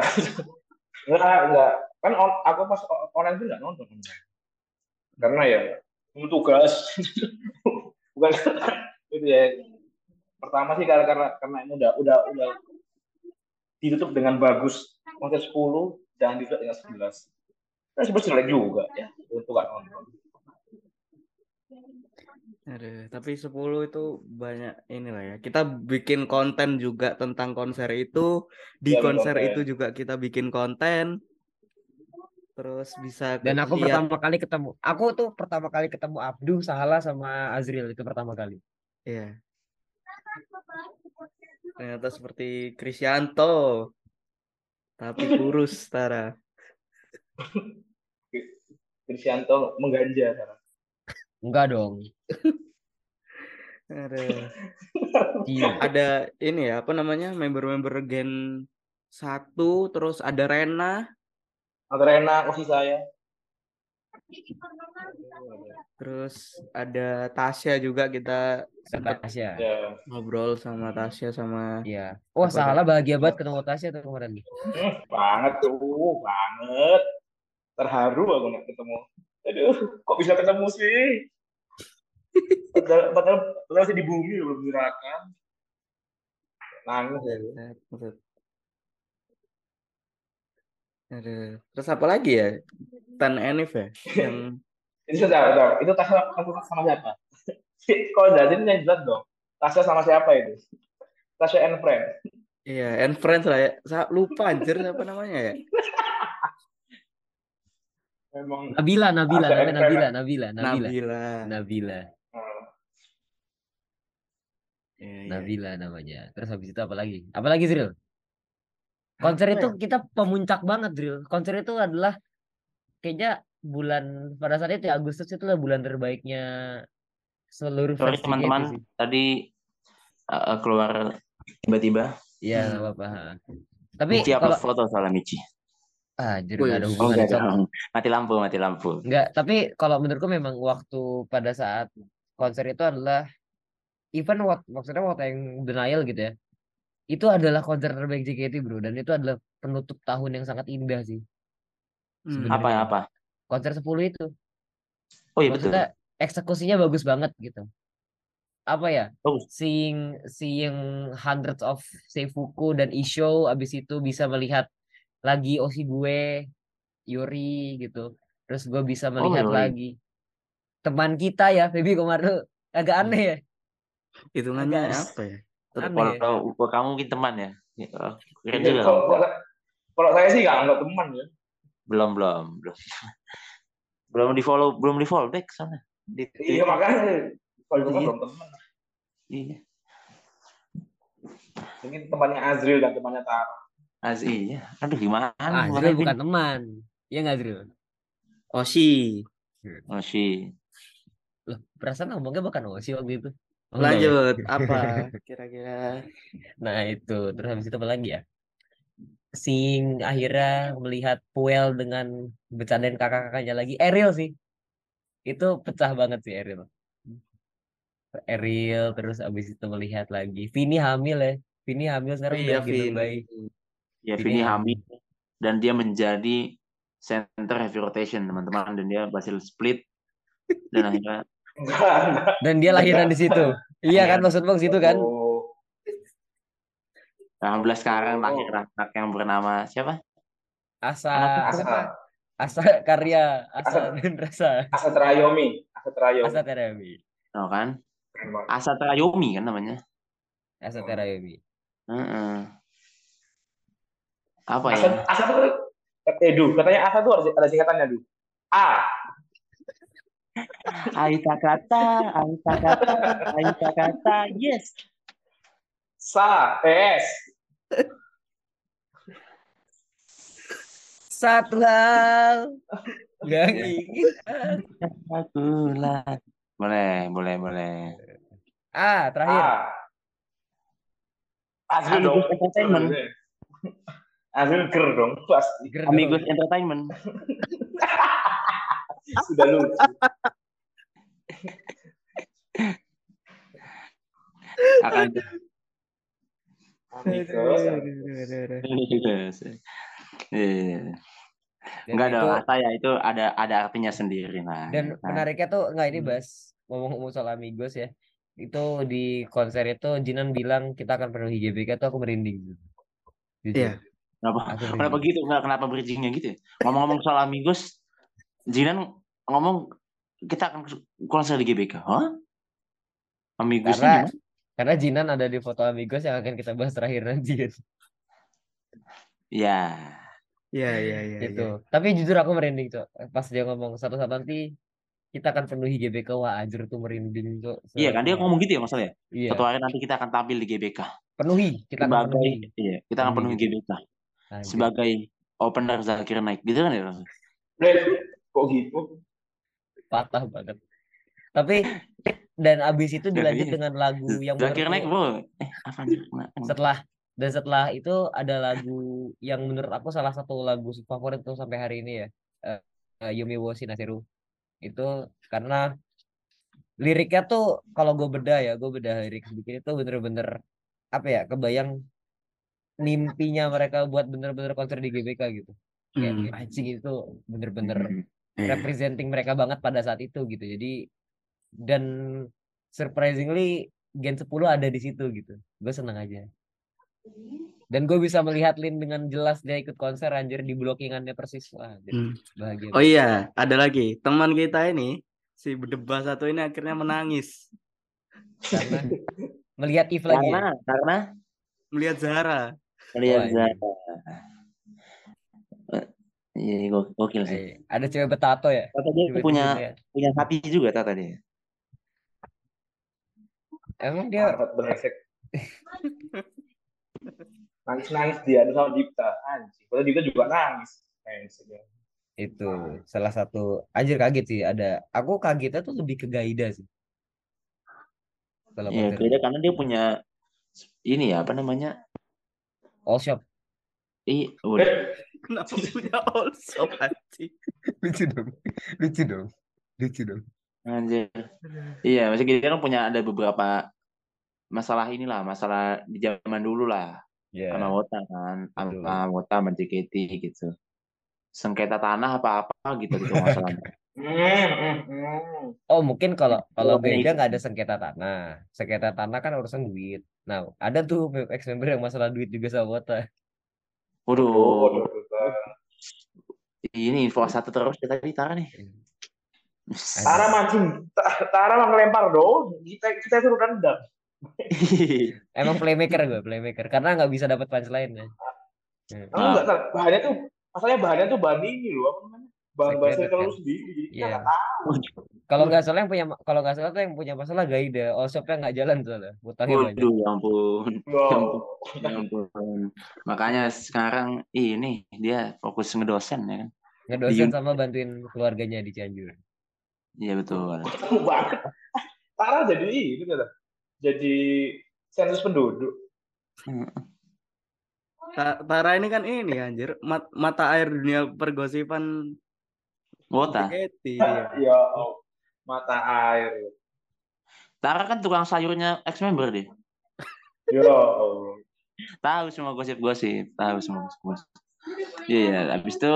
enggak, enggak. Kan on- aku pas online itu enggak nonton. online. Karena ya, tugas. Bukan itu ya. Pertama sih karena karena karena ini udah udah udah ditutup dengan bagus konser 10 jangan di dengan 11 kan jelek juga ya untuk gak nonton Aduh, tapi 10 itu banyak inilah ya. Kita bikin konten juga tentang konser itu. Di bikin konser konten. itu juga kita bikin konten. Terus bisa Dan aku lihat- pertama kali ketemu, aku tuh pertama kali ketemu Abdu, Sahala sama Azril itu pertama kali. Iya. Ternyata seperti Krisyanto. Tapi kurus, Tara. Krisyanto mengganja sekarang. Enggak dong. Aduh. Iya. Ada ini ya, apa namanya? Member-member Gen 1, terus ada Rena, antara enak posisi saya terus ada Tasya juga kita sempat Tasya. ya ngobrol sama Tasya sama Iya. Wah, Apa Sahala bahagia banget ketemu Tasya tuh kemarin. Banget tuh banget terharu aku nggak ketemu aduh kok bisa ketemu sih padahal padahal padahal masih di bumi belum neraka nangis ya. Aduh. Terus apa lagi ya? Tan Enif ya? Yang itu sudah sudah itu Tasya sama sama siapa kalau jadi yang jelas dong Tasya sama siapa itu Tasya and friend iya, and friends lah ya. Sa- lupa anjir apa namanya ya? memang Nabila, Nabila, namanya Nabila. Nabila, Nabila. Nabila. Nabila, hmm, iya. Nabila namanya. Terus habis itu apa lagi? Apa lagi, Zril? Konser itu ya? kita pemuncak banget, Zril. Konser itu adalah kayaknya bulan pada saat itu ya, Agustus itu adalah bulan terbaiknya seluruh Sorry teman-teman, tadi uh, keluar tiba-tiba. Iya, Hmm. apa-apa. Tapi Michi kalau foto soalnya Michi. Ah, jadi Wih, nggak ada Oh hubungan enggak itu. dong. Mati lampu, mati lampu. Enggak, tapi kalau menurutku memang waktu pada saat konser itu adalah even what maksudnya waktu yang denial gitu ya. Itu adalah konser terbaik JKT, Bro, dan itu adalah penutup tahun yang sangat indah sih. Hmm. Apa ya apa? Konser 10 itu. Oh iya betul. Maksudnya eksekusinya bagus banget gitu. Apa ya? Bagus. Seeing seeing hundreds of Seifuku dan Isho abis itu bisa melihat lagi Osi gue, Yuri gitu. Terus gue bisa melihat Yuri. lagi teman kita ya, Feby Komardo. Agak aneh ya. Hitungannya Agak- apa ya? Aneh. kalau kalau kamu mungkin teman ya. Ya, oh, Keren Iya, juga. kalau, kalau, kalau saya sih nggak nggak teman ya Belum belum belum. belum di follow belum di follow back sana. Di iya makanya kalau teman Iya. belum teman Iya. mungkin temannya Azril dan temannya Tara Az iya. Aduh gimana? Ah, gimana, Zril Vin? bukan teman. Iya nggak Zril? Osi. Oh sih. Loh, perasaan ngomongnya bukan Osi waktu itu. Oh, enggak ya? Lanjut apa kira-kira? Nah itu terus habis itu apa lagi ya? Sing akhirnya melihat Puel dengan bercandain kakak-kakaknya lagi. Ariel sih. Itu pecah banget sih Ariel. Ariel terus abis itu melihat lagi. Vini hamil ya. Vini hamil sekarang Iya, udah Vin. Ya Vini hamil. hamil dan dia menjadi center heavy rotation teman-teman dan dia berhasil split dan akhirnya Dan dia lahiran di situ. Iya kan maksud bang situ kan? Oh, alhamdulillah sekarang Oh. lahir anak yang bernama siapa? Asa Asa apa? Asa karya, asa rasa. Asa Terayomi Asa Terayomi Asa terapi. Tahu kan? Asa Trayomi kan namanya. Asa terapi. Heeh. Apa Asa ya? Asa tuh eh Du katanya Asa tuh ada, ada singkatannya Du A Aita kata, Aita kata, Aita kata, yes. Sa S Satu hal yang ingin Aku lah. Boleh, boleh, boleh. Ah, terakhir. A Azril dong Entertainment. Azril ger dong pasti Ger dong. Amigos Entertainment. sudah lucu Akan Amigos. Dan Enggak itu- dong, Asa ya itu ada ada artinya sendiri lah. Dan Nah, menariknya tuh nggak ini Hmm. Bas ngomong-ngomong soal Amigos ya. Itu di konser itu Jinan bilang kita akan penuhi GBK tuh aku merinding. Jujur. Iya. Kenapa? Aku Kenapa gitu? Nggak, kenapa bridgingnya gitu ya? Ngomong-ngomong soal Amigos, Jinan ngomong kita akan konser di GBK. Hah? Amigos Karena gimana? karena Jinan ada di foto Amigos yang akan kita bahas terakhir nanti. Ya. Iya iya iya. Itu. Tapi jujur aku merinding, Cok. Pas dia ngomong satu-satu nanti kita akan penuhi GBK wah anjir tuh merinding, Cok. Iya kan dia ngomong gitu ya masalahnya. Iya, Suatu hari nanti kita akan tampil di GBK penuhi, kita akan sebagai penuhi. iya, kita akan Penuhi penuhi gitu. GBK Anjir, sebagai opener Zakir naik gitu kan ya. Bre, kok gitu? patah banget. Tapi dan abis itu dilanjut Iya. dengan lagu yang Zakir naik bro. Eh apa setelah dan setelah itu ada lagu yang menurut aku salah satu lagu favorit tuh sampai hari ini ya. Eh, eh, Yumi wo Shinaseru. Itu karena liriknya tuh kalau gue beda ya, gue beda lirik sedikit itu bener-bener apa ya, kebayang mimpinya mereka buat bener-bener konser di GBK gitu. Kayak Hmm. anjing itu bener-bener Hmm. Iya. representing mereka banget pada saat itu gitu. Jadi dan surprisingly Gen 10 ada di situ gitu. Gue seneng aja. Dan gue bisa melihat Lin dengan jelas dia ikut konser anjir di blockingannya persis. Wah, Hmm. bahagia. Oh iya, ada lagi teman kita ini si berdebah satu ini akhirnya menangis Karena melihat If lagi. ya. Karena karena melihat Zara. Wah, iya. Eh, Iya, gok- gokil sih. Eh, ada cewek betato ya. Tata dia Cewek punya tingginya. punya hati juga Tata dia. Emang dia Bangsat brengsek. Nangis-nangis dia sama Dipta. Anjing. Padahal Dipta juga nangis. Brengsek ya. itu salah satu anjir kaget sih ada. Aku kagetnya tuh lebih ke Gaida sih. Kalau Iya, konser beda karena dia punya ini ya apa namanya? All shop Ih, udah. Kenapa punya all shop anjing? lucu dong. Lucu dong. Lucu dong. Anjir. Iya, maksudnya dia kan punya ada beberapa masalah inilah, masalah di zaman dulu lah Ya. sama Wota kan, sama Wota sama JKT gitu. Sengketa tanah apa-apa gitu gitu masalahnya. Hmm, hmm, hmm. Oh mungkin kalau kalau beda itu. nggak ada sengketa tanah. Sengketa tanah kan urusan duit. Nah ada tuh ex member yang masalah duit juga sama Wota. Oh, Waduh, aduh, aduh, aduh. ini info satu terus kita tadi Tara nih. Tara mancing. Ta- Tara mah ngelempar dong. Kita kita suruh rendang. Emang playmaker gue playmaker karena nggak bisa dapat punchline ya. Hmm. Kamu enggak tahu bahannya tuh masalahnya bahannya tuh bahan ini loh apa namanya? Bahan bahasa Secret, kalau kan? sendiri. Jadi nggak tahu. Kalau nggak salah yang punya kalau nggak salah tuh yang punya masalah Gaida. All shopnya nggak jalan soalnya. Utangnya banyak. Waduh, ya ampun. Wow. Ya ampun. Makanya sekarang ini dia fokus ngedosen ya kan. Ngedosen sama bantuin keluarganya di Cianjur. Iya betul. Ketemu banget. Tara jadi ini kata. Jadi sensus penduduk. Ta- Tara ini kan ini anjir, mat- mata air dunia pergosipan Wota. Dia. Ya mata air. Tara kan tukang sayurnya ex member deh. Ya Allah. Tahu semua gosip-gosip, tahu semua gosip. Iya, iya. habis itu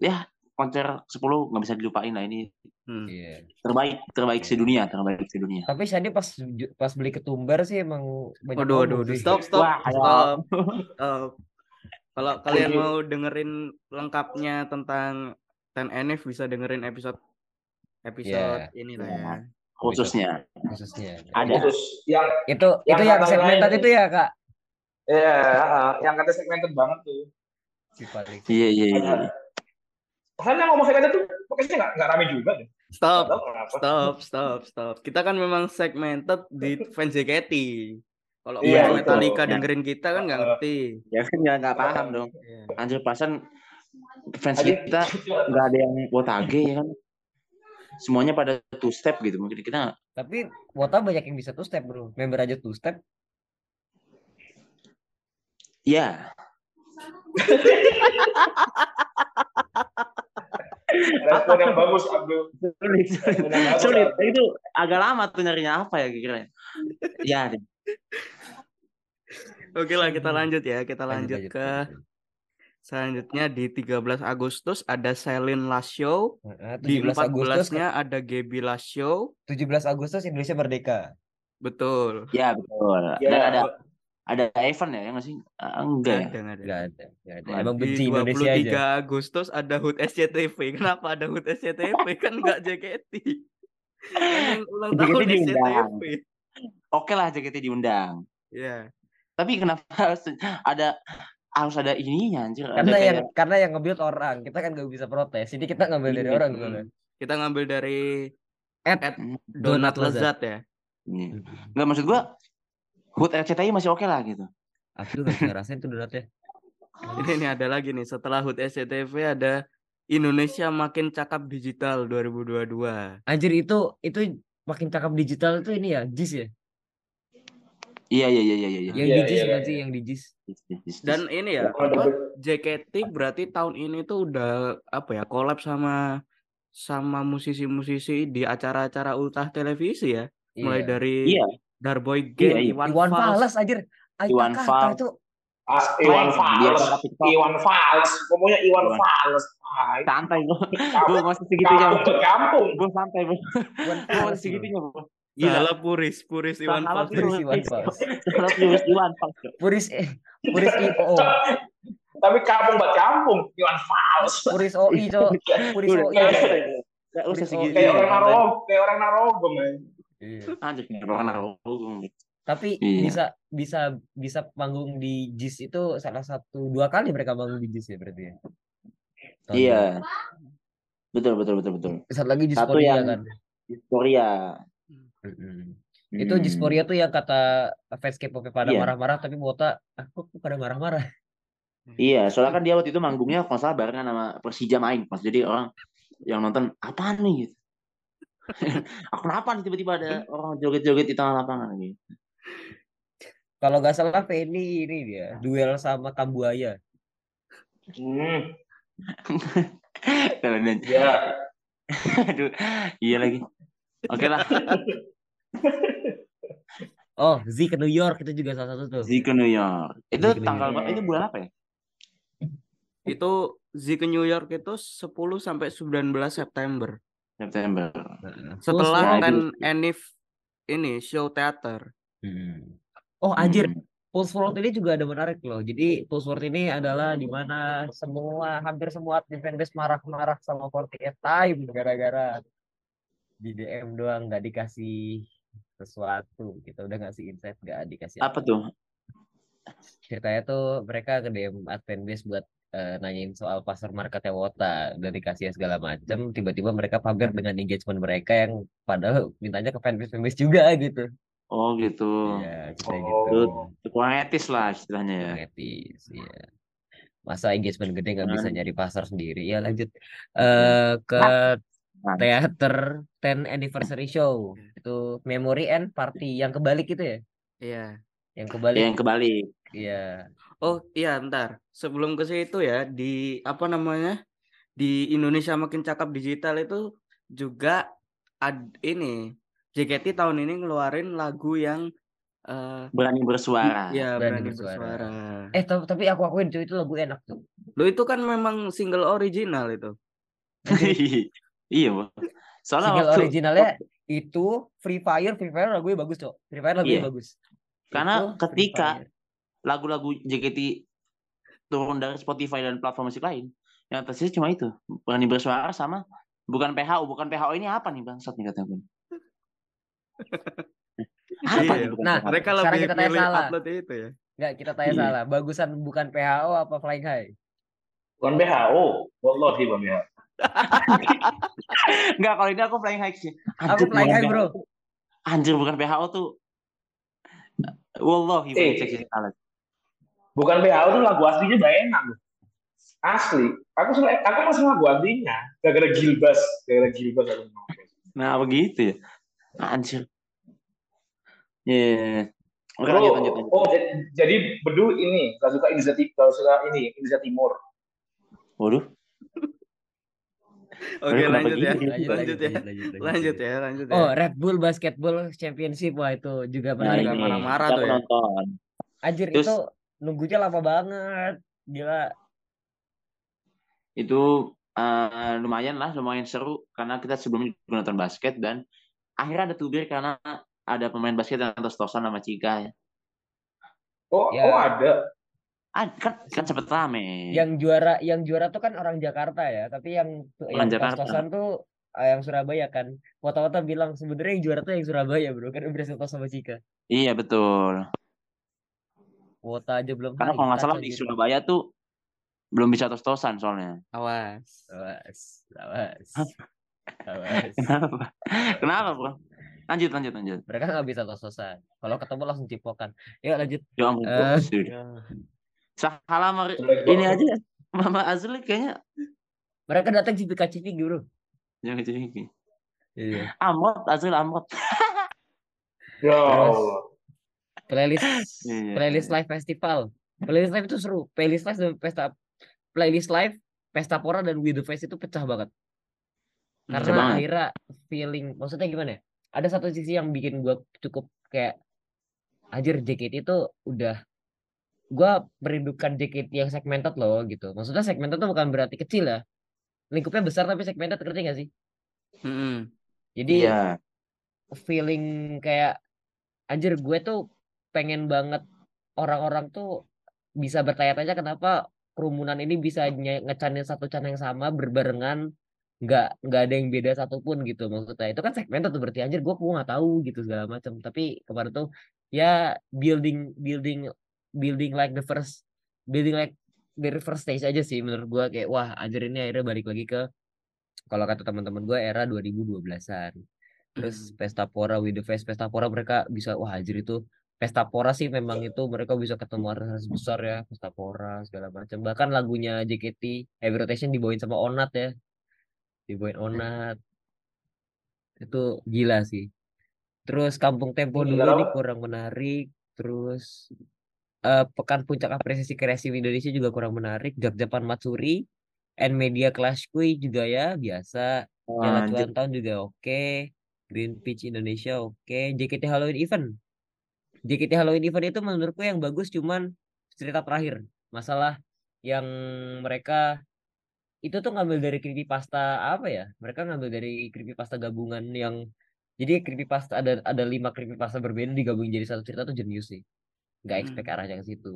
ya konser 10 nggak bisa dilupain lah ini Hmm. Iya. terbaik terbaik sedunia terbaik sedunia Tapi Sandi pas pas beli ketumbar sih emang banyak Waduh, waduh, stop, stop, Wah, stop, stop. Kalau kalian mau dengerin lengkapnya tentang Ten NF bisa dengerin episode episode ini lah ya. khususnya khususnya. Ada. Terus yang Itu Yang itu yang segmented lain- itu ya kak. ya yang kata segmented banget tuh. Iya iya iya Karena ngomong segmented tuh pokoknya nggak nggak rame juga deh. Stop, stop, stop, stop. Kita kan memang segmented di fans JKT. Kalau Iya, betul. Metallica Ya. dengerin kita kan nggak ngerti. ya kan nggak nggak paham dong Iya. anjir pasan fans Aji- kita nggak ada yang wotage ya kan semuanya pada two step gitu mungkin kita Tapi Wota banyak yang bisa two step bro. Member aja two step. ya Respon yang bagus Abdul. sulit sulit Respon yang bagus, sulit Abdul. itu agak lama tuh nyarinya apa ya kira ya deh. Oke lah, kita lanjut ya. Kita Lanjut, lanjut, lanjut, ke lanjut. Selanjutnya di 13 Agustus ada Selin Show. Nah, Di 17 Agustus 14-nya ada Gaby Last Show. 17 Agustus Indonesia merdeka. Betul. ya betul Ya. dan ada ada event ya, ya nggak sih? Ah, enggak ya? Ada, nggak ada. Nggak ada, Emang Di benci Indonesia 23 aja. Agustus ada HUT SCTV. Kenapa ada HUT SCTV? kan nggak JKT. Yang ulang JKT tahun diundang. SCTV. Oke lah JKT diundang. Ya. Tapi kenapa harus ada harus ada ininya anjir? Ada Karena yang kayak karena yang nge-build orang, kita kan nggak bisa protes. Jadi kita ngambil dari Iya. orang Hmm. soalnya. Kita ngambil dari At at Hmm, Donat Donat Lezat. Lezat ya. iya. Nggak maksud gua HUT RCTI masih oke lah gitu. Aku bisa ngerasain tuh donatnya. Ini nih ada lagi nih setelah HUT SCTV ada Indonesia makin cakap digital 2022. Anjir itu itu makin cakep digital itu ini ya, JIS ya. Iya iya iya iya iya. Yang Iya, di JIS iya, bukan iya. sih yang di JIS. Dan ini ya. JKT berarti tahun ini tuh udah apa ya, collab sama sama musisi-musisi di acara-acara ultah televisi ya. Mulai Iya. dari Iya. Darboy Iya, Gang, iya. Iwan, Iwan Fals. Fals anjir. Aita Iwan Fals. itu Iwan Fals. Iwan Fals, pokoknya Iwan. Fals. Ah, Santai kampung- Gue masih segitunya. ke kampung. Gue santai Gue masih segitunya bro. Salah Gila. Puris, Puris Iwan Fals. Puris Puris. Iwan Fals. Salah Puris Iwan Fals. bro. Puris eh Puris IO. Tapi kampung buat kampung, Iwan Fals. Puris OI, Cok. Puris Udah, OI. udah, udah. Nggak usah Puris segitu. Kayak orang narogong, kayak orang narogong. eh. Iya. Anjir, orang narogong. Tapi Iya. bisa bisa bisa panggung di JIS itu salah satu dua kali mereka manggung di JIS ya berarti ya. Tahun Iya. Betul betul betul betul. Satu lagi Satu Disporia yang- kan. Korea. Mm-mm. Itu Hmm. Disporia tuh yang kata fans K-pop pada Iya. marah-marah tapi Wota aku kok pada marah-marah. Iya, soalnya kan dia waktu itu manggungnya kalau salah barengan sama Persija main pas. Jadi orang yang nonton apaan nih gitu. Aku kenapa nih tiba-tiba ada orang joget-joget di tengah lapangan gitu. Kalau nggak salah Penny ini dia duel sama Kambuaya. Hmm, Dan- dan- ya. Aduh, iya lagi. Oke lah, Oh, Z ke New York itu juga salah satu tuh. Z ke New York. Itu New tanggal York. berapa? Itu bulan apa ya? Itu Z ke New York itu 10 sampai 19 September. September. Heeh. Setelah Nah, Ten itu- Enif ini show teater. Mm. Oh anjir, Hmm. Pulse World ini juga ada menarik loh. Jadi Pulse World ini adalah di mana semua hampir semua admin fanbase marah-marah sama 48 Time gara-gara di DM doang nggak dikasih sesuatu. Kita udah ngasih insight nggak dikasih Apa tuh? Ceritanya tuh mereka ke DM admin base buat eh, nanyain soal pasar marketnya Wota udah dikasih segala macam tiba-tiba mereka pamer dengan engagement mereka yang padahal mintanya ke fanbase fanbase juga gitu. Oh gitu. Ceritanya Oh. gitu. Kurang etis lah istilahnya ya. etis ya masa engagement gede nggak bisa nyari pasar sendiri ya lanjut eh ke Teater 10 anniversary show itu memory and party yang kebalik itu ya Iya. yang kebalik Yang kebalik. iya Oh iya, ntar sebelum ke situ ya di apa namanya di Indonesia makin cakap digital itu juga ad, ini JKT tahun ini ngeluarin lagu yang eh Berani bersuara. ya Berani berani bersuara. bersuara. eh tapi, tapi aku akuin cuy itu lagu enak tuh Lo itu kan memang single original itu. iya, Bro. Soalnya single waktu originalnya itu Free Fire Free Fire lagunya bagus cok Free Fire lagunya Iya. bagus Karena Itu ketika- lagu-lagu JKT turun dari Spotify dan platform musik lain, yang tersisa cuma itu. Berani bersuara sama bukan PHO, bukan PHO ini apa nih bangsat nih katanya. apa Iya, nih bukan nah, PHO? Mereka Sekarang lebih kita tanya salah. upload itu ya. Nggak, kita tanya Iya. salah. Bagusan bukan PHO apa Flying High? Bukan WHO. Wallahi bukan WHO. Enggak, kalau ini aku flying high sih. Aku Flying bukan High, bro. PHO. Anjir bukan PHO tuh. Wallahi Eh. sekali. Bukan WHO tuh lagu aslinya udah enak loh. Asli. Aku suka, aku masih lagu aslinya. Gara-gara Gilbas. Gara-gara Gilbas aku mau. Nah, begitu ya. Anjir. Iya. Oke, Oh, lanjut, lanjut, lanjut. oh, jadi, jadi Bedu ini gak suka Indonesia Timur, gak suka ini Indonesia Timur. Waduh. Oke, kenapa lanjut ya. gitu? Lanjut, Lanjut ya. lanjut, Lanjut ya, lanjut ya. Oh, Red Bull Basketball Championship wah itu juga Nah, menarik. Nggak ini marah-marah tuh ya. nonton. Anjir Terus- itu nunggunya lama banget. Gila. itu eh, lumayan lah, lumayan seru karena kita sebelumnya juga nonton basket dan akhirnya ada tubir karena ada pemain basket yang atas tosan sama Cika ya. Oh, Ya. oh ada. Ah, kan kan sempet rame. Yang juara yang juara tuh kan orang Jakarta ya, tapi yang yang Orang Jakarta. tos-tosan tuh eh, yang Surabaya kan. Wata-wata bilang sebenarnya yang juara tuh yang Surabaya, Bro. Kan udah tos sama Cika. Iya betul. Wota aja belum Karena kalau nggak salah di aja. Surabaya tuh belum bisa tos-tosan soalnya. Awas. Awas, awas. Awas. Kenapa? Kenapa bro? Lanjut lanjut lanjut. Mereka nggak bisa tos-tosan. Kalau ketemu langsung cipokan. Yuk lanjut. Ya ampun. Eh, sudah. Salah Mari- Jelek ini aja Mama Azli kayaknya mereka datang cipika-cipiki, Bro. jangan cipiki. Iya. Amrot Azril Amrot. Ya Allah. Playlist Iya. playlist live festival. Playlist live itu seru. Playlist live dan pesta playlist live Pesta Pora dan With the Face itu pecah banget. Karena banget. akhirnya feeling maksudnya gimana ya? Ada satu sisi yang bikin gua cukup kayak anjir JKT itu udah gua merindukan JKT yang segmented loh gitu. Maksudnya segmented tuh bukan berarti kecil ya. Lingkupnya besar tapi segmented ngerti gak sih? Mm-mm. Jadi Iya. feeling kayak anjir gue tuh pengen banget orang-orang tuh bisa bertanya-tanya kenapa kerumunan ini bisa ngecanin satu can yang sama berbarengan nggak nggak ada yang beda satupun gitu maksudnya itu kan segmen tuh berarti anjir gue gue nggak tahu gitu segala macam tapi kemarin tuh ya building building building like the first building like the first stage aja sih menurut gue kayak wah anjir ini akhirnya balik lagi ke kalau kata teman-teman gue era 2012-an terus Pesta Pora with the Face Pesta Pora mereka bisa wah anjir itu Pesta Pora sih memang itu mereka bisa ketemu artis besar ya Pesta Pora segala macam. Bahkan lagunya JKT Heavy Rotation dibawain sama Onat ya. Dibawain Onat. Itu gila sih. Terus Kampung Tempo Ini dulu ini kurang menarik. Terus eh, Pekan Puncak Apresiasi Kreasi Indonesia juga kurang menarik Jakjapan Matsuri and Media Clash Kui juga ya biasa. Cuan Tahun juga oke. Green Peach Indonesia oke. JKT Halloween Event. JKT Halloween Event itu menurutku yang bagus cuman cerita terakhir. Masalah yang mereka itu tuh ngambil dari creepypasta apa ya? Mereka ngambil dari creepypasta gabungan yang jadi creepypasta ada ada lima creepypasta berbeda digabungin jadi satu cerita tuh jenius sih. Nggak expect Hmm. arahnya ke situ.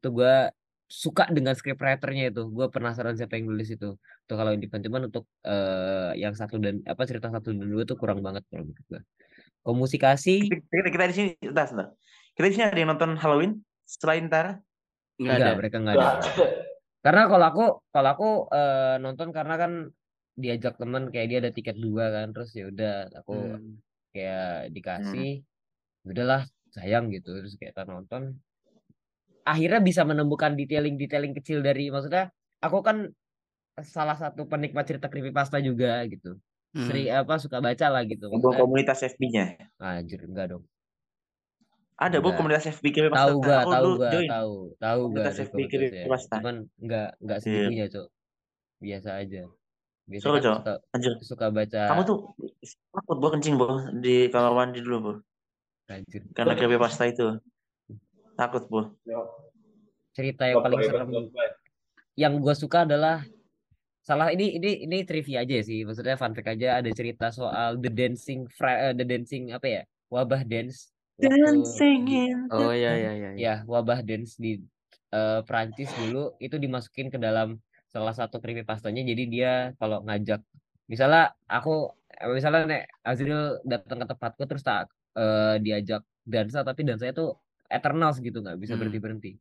Itu gua suka dengan scriptwriternya itu. Gue penasaran siapa yang nulis itu. Tuh kalau independen cuman untuk eh, yang satu dan apa cerita satu dan dua tuh kurang banget kalau menurut gue. Komunikasi Kita, kita di sini, entar, sebentar. Kita di sini ada yang nonton Halloween selain Tara? Nggak enggak ada. mereka enggak ada. Karena kalau aku kalau aku eh, nonton karena kan diajak temen kayak dia ada tiket dua kan terus ya udah aku Hmm. kayak dikasih udahlah sayang gitu terus kayak kita nonton akhirnya bisa menemukan detailing-detailing kecil dari maksudnya aku kan salah satu penikmat cerita creepypasta juga gitu Hmm. seri apa suka baca lah gitu maksudnya komunitas FB-nya. anjir enggak dong Ada bu komunitas FB pas tahu gua Aku tahu join. tahu tahu gua Komunitas FB kirim komunitasnya. pasta. cuman enggak enggak Iya. segitunya cok biasa aja biasa Seru, kan suka Anjir. suka baca Kamu tuh takut bu kencing bu di kamar mandi dulu bu. Anjir Karena creepypasta itu. Takut bu. cerita yang paling serem yang gue suka adalah salah ini ini ini trivia aja sih maksudnya fun fact aja ada cerita soal the dancing Fra- eh, the dancing apa ya wabah dance waktu Dancing di- in Oh ya ya ya. ya. wabah dance di eh, Prancis dulu itu dimasukin ke dalam salah satu creepypastanya jadi dia kalau ngajak misalnya aku misalnya nek Azril datang ke tempatku terus tak eh, diajak dansa tapi dansanya tuh eternal gitu nggak bisa Hmm. berhenti berhenti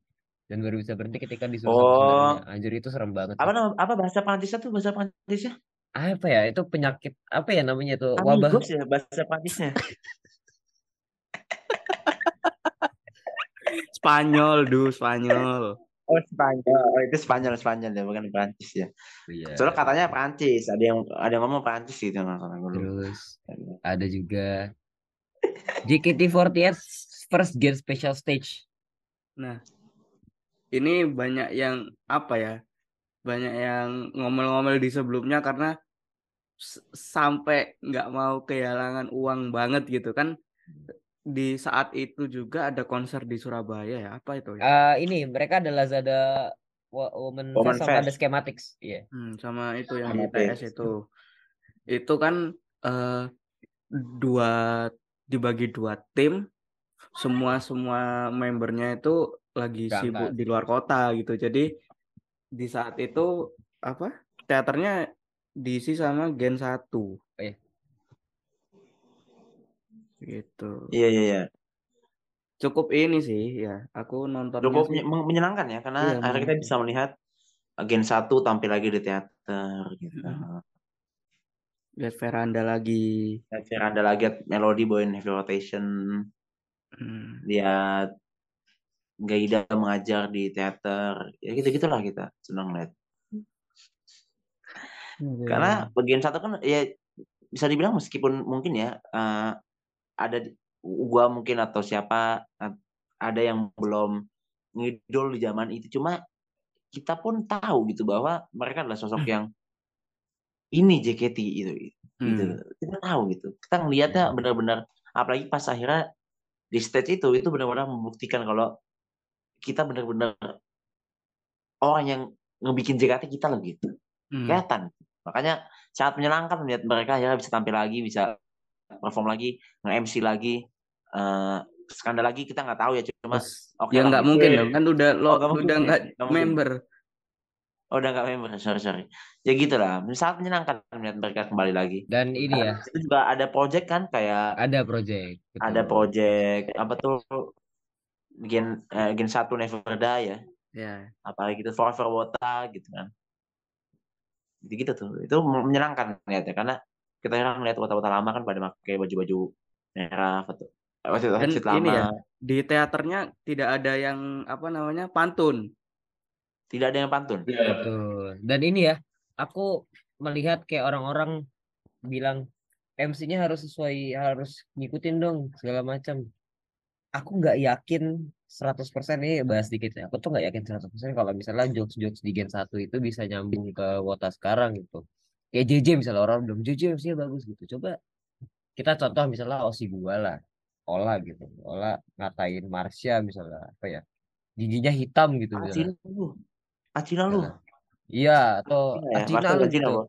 dan baru bisa berhenti ketika disuruh Oh. saudaranya anjir itu serem banget apa nama apa bahasa Prancisnya tuh bahasa Prancisnya? apa ya itu penyakit apa ya namanya tuh wabah ya bahasa Prancisnya. Spanyol, du, Spanyol. Oh Spanyol, oh, itu Spanyol Spanyol ya bukan Prancis ya. Iya. Soalnya katanya Prancis, ada yang ada yang ngomong Prancis gitu nggak terus ada juga JKT48 first get special stage Nah, ini banyak yang apa ya? Banyak yang ngomel-ngomel di sebelumnya karena sampai nggak mau kehilangan uang banget gitu kan. Di saat itu juga ada konser di Surabaya ya. Apa itu ya? Eh, ini mereka ada Lazada Wo- Women Women Fest sama ada. Schematics iya Hmm, sama itu yang ITS Fest. itu. Itu kan eh, dua dibagi dua tim. Semua semua membernya itu lagi sibuk di luar kota gitu. Jadi di saat itu apa teaternya diisi sama Gen 1 iya. gitu. Iya iya iya. Cukup ini sih ya. Aku nontonnya Cukup sih menye- men- menyenangkan ya karena Iya, akhirnya kita bisa melihat Gen 1 tampil lagi di teater gitu. Lihat veranda lagi. Lihat Veranda lagi lihat Melody bawain Heavy Rotation, Hmm. lihat Gaida mengajar di teater. Ya gitu-gitulah kita senang lihat. Iya. Karena bagian satu kan ya bisa dibilang meskipun mungkin ya eh, ada gua mungkin atau siapa ada yang belum ngidol di zaman itu cuma kita pun tahu gitu bahwa mereka adalah sosok yang ini JKT itu gitu Hmm. kita tahu gitu kita ngelihatnya benar-benar apalagi pas akhirnya di stage itu itu benar-benar membuktikan kalau kita benar-benar orang yang ngebikin JKT kita loh gitu Hmm. kelihatan makanya sangat menyenangkan melihat mereka akhirnya bisa tampil lagi bisa perform lagi nge-MC lagi eh skandal lagi kita nggak tahu ya cuma Terus, oke ya nggak gitu. mungkin dong kan udah lo Oh, udah ya? nggak member. Oh udah nggak member sorry sorry ya gitulah sangat menyenangkan melihat mereka kembali lagi Dan ini ya, itu juga ada project kan kayak ada project. ada betul. project apa tuh gen eh, gen satu never die ya Ya. apalagi gitu forever wota gitu kan gitu gitu tuh itu menyenangkan lihatnya karena kita sekarang ngeliat wota-wota lama kan pada pakai baju-baju merah atau outfit Dan outfit ini lama ya di teaternya tidak ada yang apa namanya pantun. Tidak ada yang pantun Iya. Betul. Dan ini ya, aku melihat kayak orang-orang bilang MC-nya harus sesuai, harus ngikutin dong segala macam. Aku nggak yakin 100% ini bahas dikit ya. Aku tuh nggak yakin 100% kalau misalnya jokes-jokes di Gen 1 itu bisa nyambung ke Wota sekarang gitu. Kayak JJ misalnya orang bilang JJ MC-nya bagus gitu. Coba kita contoh misalnya Osi gua lah. Ola gitu. Ola ngatain Marsha misalnya apa ya. Giginya hitam gitu misalnya. Acina lu Iya, atau ya Acina masa lu Cina gitu. bro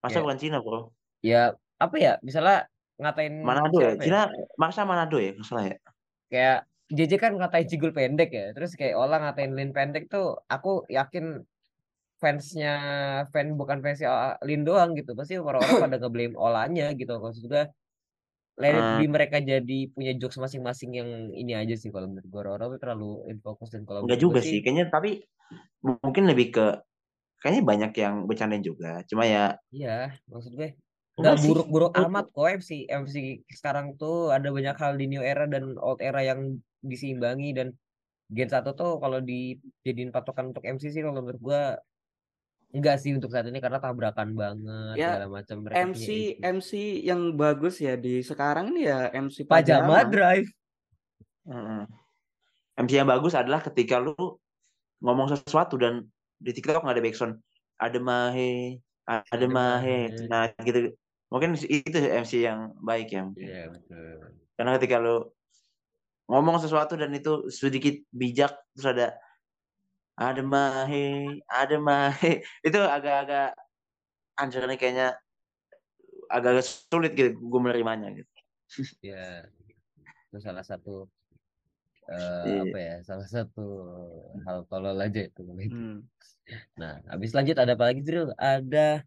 masa Ya. bukan Cina bro Ya, apa ya? Misalnya ngatain Manado ya ya? Cina masa Manado ya nggak salah ya Kayak JJ kan ngatain Cigul pendek ya. Terus kayak Ola ngatain Lin pendek tuh aku yakin fansnya fan bukan fansnya Lin doang gitu. Pasti orang-orang pada ngeblame Olanya gitu. Maksud gue let it be mereka jadi punya jokes masing-masing yang ini aja sih kalau menurut gue orang-orang tuh terlalu in fokus dan kalau Enggak juga sih, kayaknya tapi mungkin lebih ke kayaknya banyak yang bercandain juga. Cuma ya Iya, maksud gue enggak nggak buruk-buruk amat kok MC MC sekarang tuh ada banyak hal di new era dan old era yang diseimbangi dan Gen 1 tuh kalau dijadiin patokan untuk MC sih kalau menurut gua enggak sih untuk saat ini karena tabrakan banget Ya, segala macam mereka MC. MC yang bagus ya di sekarang ini ya MC Pajama Pajama. Drive Heeh. MC yang bagus adalah ketika lu ngomong sesuatu dan di TikTok nggak ada backsound. Ada mahe, ada mahe. Nah, gitu. Mungkin itu MC yang baik ya. Iya betul Karena ketika lu ngomong sesuatu dan itu sedikit bijak terus ada ada mahe, ada mahe. Itu agak-agak anjir nih kayaknya agak sulit gitu gue menerimanya gitu. ya itu salah satu eh, Iya. apa ya salah satu hal tolol aja itu itu. Hmm. nah habis lanjut ada apa lagi Dril ada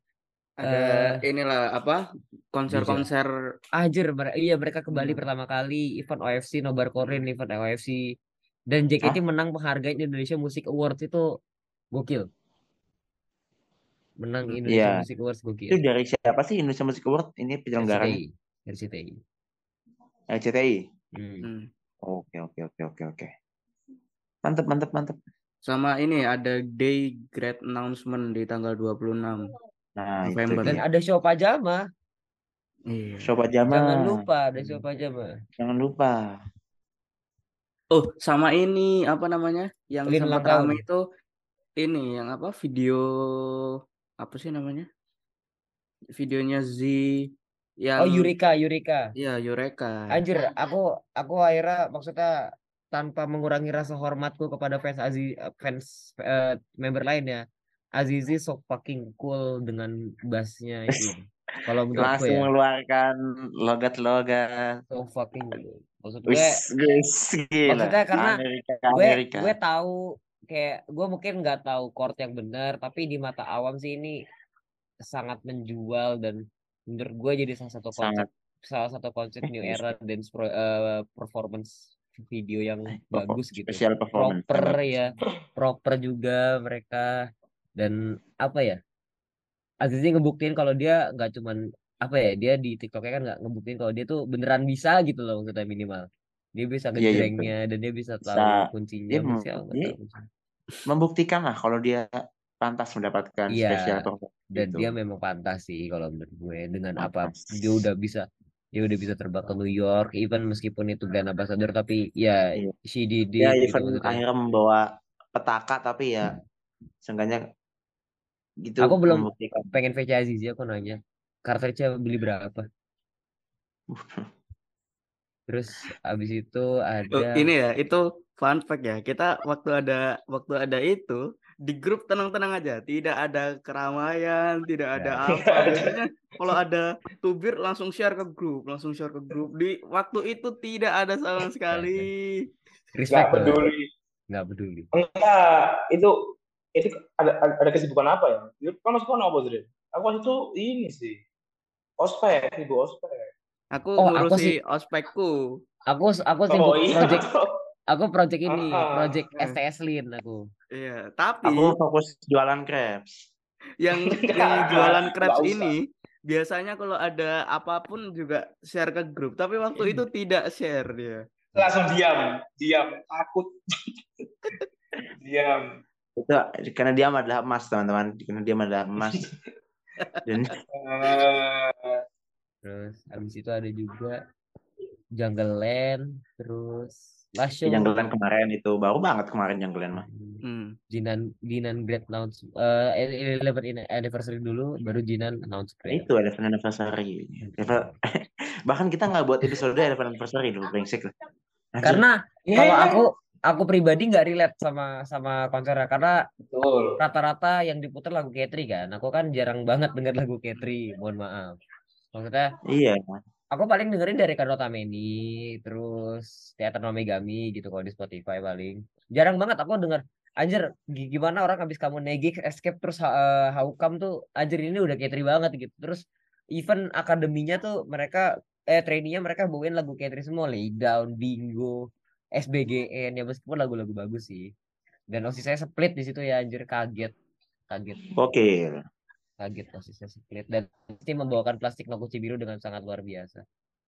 Ada Eh, inilah apa konser-konser Anjir, mere- iya mereka kembali Hmm. pertama kali event OFC Nobar Korin, event OFC dan JKT menang penghargaan Indonesia Music Awards itu gokil. Menang Hmm, Indonesia iya. Music Awards Itu gokil. dari siapa sih Indonesia Music Award ini penyelenggaranya? RCTI, RCTI. LCTI. Hmm. Hmm. Oke oke oke oke oke. Mantep mantep mantep. sama ini ada day grade announcement di tanggal 26. Nah November. Dan ada show pajama. Iya. Sobat Jama. Jangan lupa ada show pajama. Jangan lupa. Oh, sama ini apa namanya? Yang Lin tahun. rame itu ini yang apa? Video apa sih namanya? Videonya Z yang Oh Yurika, Yurika. Iya, Eureka. Anjir, aku aku akhirnya maksudnya tanpa mengurangi rasa hormatku kepada fans Aziz fans eh, member lain ya. Azizi so fucking cool dengan bassnya itu. Kalau menurutku langsung ya, mengeluarkan logat-logat. so fucking maksud gue gila. Maksudnya karena Amerika, gue Amerika. gue tahu kayak gue mungkin nggak tahu chord yang benar tapi di mata awam sih ini sangat menjual dan menurut gue jadi salah satu konsep sangat. salah satu konsep new era dance pro- eh, performance video yang bagus gitu. Special performance. proper ya. Proper juga mereka. Dan apa ya? Azizi ngebuktiin kalau dia nggak cuman apa ya dia di TikToknya kan nggak ngebuktiin kalau dia tuh beneran bisa gitu loh maksudnya minimal. Dia bisa Iya, iya, ngejrengnya dan dia bisa tahu Bisa- kuncinya dia mem- dia. Membuktikan lah kalau dia pantas mendapatkan Iya, special performance. dan gitu. dia memang pantas sih kalau menurut gue dengan apa Pantas. dia udah bisa dia udah bisa terbang ke New York even meskipun itu brand ambassador tapi ya Iya. she did dia it gitu even maksudnya. akhirnya membawa petaka tapi ya seenggaknya gitu Aku belum- membuktikan. pengen VC Azizi aku nanya cartridge beli berapa terus abis itu Oh, ada ini ya, itu fun fact ya. Kita waktu ada waktu ada itu di grup tenang-tenang aja, tidak ada keramaian, tidak ada Ya. apa. Biasanya kalau ada tubir langsung share ke grup, langsung share ke grup. Di waktu itu tidak ada sama sekali. Nggak respect peduli. nggak peduli Enggak, itu itu ada ada, kesibukan apa ya? Kan masuk apa, Dre? Aku waktu itu ini sih. Ospek, ibu ospek. Aku Oh, aku ngurusi sih- ospekku. aku aku Oh sibuk iya. project aku project ini Ah, ah. project Eh. STS Lin aku Iya, tapi aku fokus jualan crepes yang yang jualan crepes ini biasanya kalau ada apa pun juga share ke grup, tapi waktu itu tidak share dia. Langsung diam, diam, takut. diam. itu karena dia adalah emas teman-teman karena dia adalah emas dan Eh, terus habis itu ada juga Jungle Land terus Last Show janggalan kemarin itu baru banget kemarin janggalan mah Hmm. Jinan Jinan Great Announce eh Eleven in- anniversary dulu baru Jinan announce Great itu ada anniversary. Eleven- bahkan kita nggak buat episode eleven anniversary loh brengsek lah. Karena ya, kalau aku aku pribadi nggak relate sama sama konsernya karena betul. rata-rata yang diputar lagu Katri kan. Aku kan jarang banget denger lagu Katri mohon maaf. Maksudnya iya aku paling dengerin dari Kano Tameni terus Teater No Megami gitu kalau di Spotify paling. Jarang banget aku denger. Anjir gi- gimana orang habis kamu negik escape terus uh, how come tuh anjir ini udah Katri banget gitu. Terus even akademinya tuh mereka eh trainee-nya mereka bawain lagu Katri semua. Lay down bingo SBGN ya meskipun lagu-lagu bagus sih. Dan osis saya split di situ ya anjir kaget kaget. Oke kaget osisnya split dan pasti membawakan plastik Noguchi biru dengan sangat luar biasa.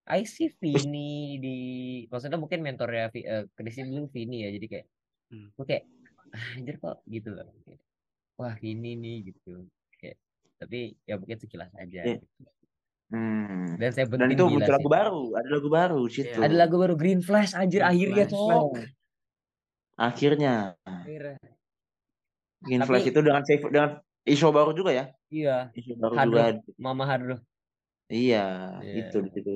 I see Vini di maksudnya mungkin mentornya eh Christine dulu Vini ya jadi kayak Hmm. gue kayak "Ah, anjir kok gitu loh. Wah Vini nih gitu. Kayak tapi ya mungkin sekilas aja. Iya. gitu. hmm. Dan saya dan itu muncul lagu baru ada lagu baru situ Ada lagu baru Green Flash anjir Green akhirnya Flash. cok. akhirnya Akhirnya. Green Tapi- Flash itu dengan save- dengan isu baru juga ya Iya, isu baru Hadro. juga Mama Hadro. iya Iya. itu di situ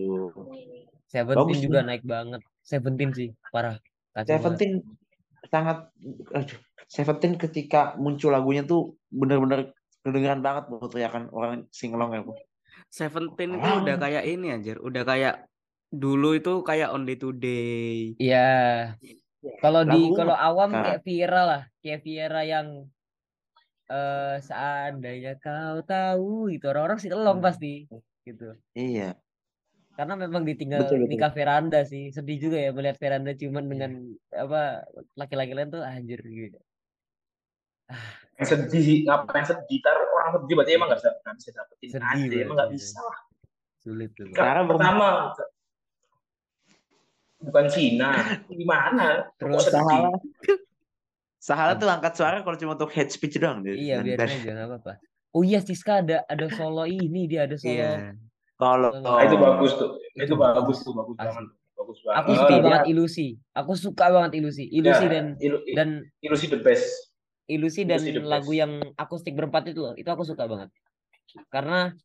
Seventeen Bagus juga naik banget. Seventeen sih parah. Kacau banget. Seventeen sangat aduh, Seventeen ketika muncul lagunya tuh bener-bener kedengeran banget mau teriakan orang singelong ya Bu. Seventeen itu Wow. udah kayak ini anjir, udah kayak dulu itu kayak Only Today. Iya. Kalau di kalau awam kayak Viera lah, kayak Viera yang eh seandainya kau tahu gitu orang-orang sih elong Hmm. pasti gitu. Iya Karena memang ditinggal Betul, betul. nikah veranda sih. Sedih juga ya melihat veranda cuman dengan apa laki-laki lain tuh anjir gitu. Yang sedih, ngapain sedih? Taruh orang sedih berarti emang nggak bisa nggak bisa dapetin Sedih aja, emang nggak bisa lah. Sulit tuh. Sekarang pertama bukan Cina, gimana? Terus sedih? Sahala Sahala tuh angkat suara kalau cuma untuk head speech doang dia. Iya dan aja nggak apa-apa. Oh iya Siska ada ada solo ini dia ada solo. Iya. Kalau Nah, itu bagus tuh. Itu Itu bagus tuh, bagus banget. Bagus banget. Aku suka dia- banget ilusi. Aku suka banget ilusi. Ilusi ya, dan ilu- dan ilusi the best. ilusi dan Ilusi best. lagu yang akustik berempat itu loh, itu aku suka banget. Karena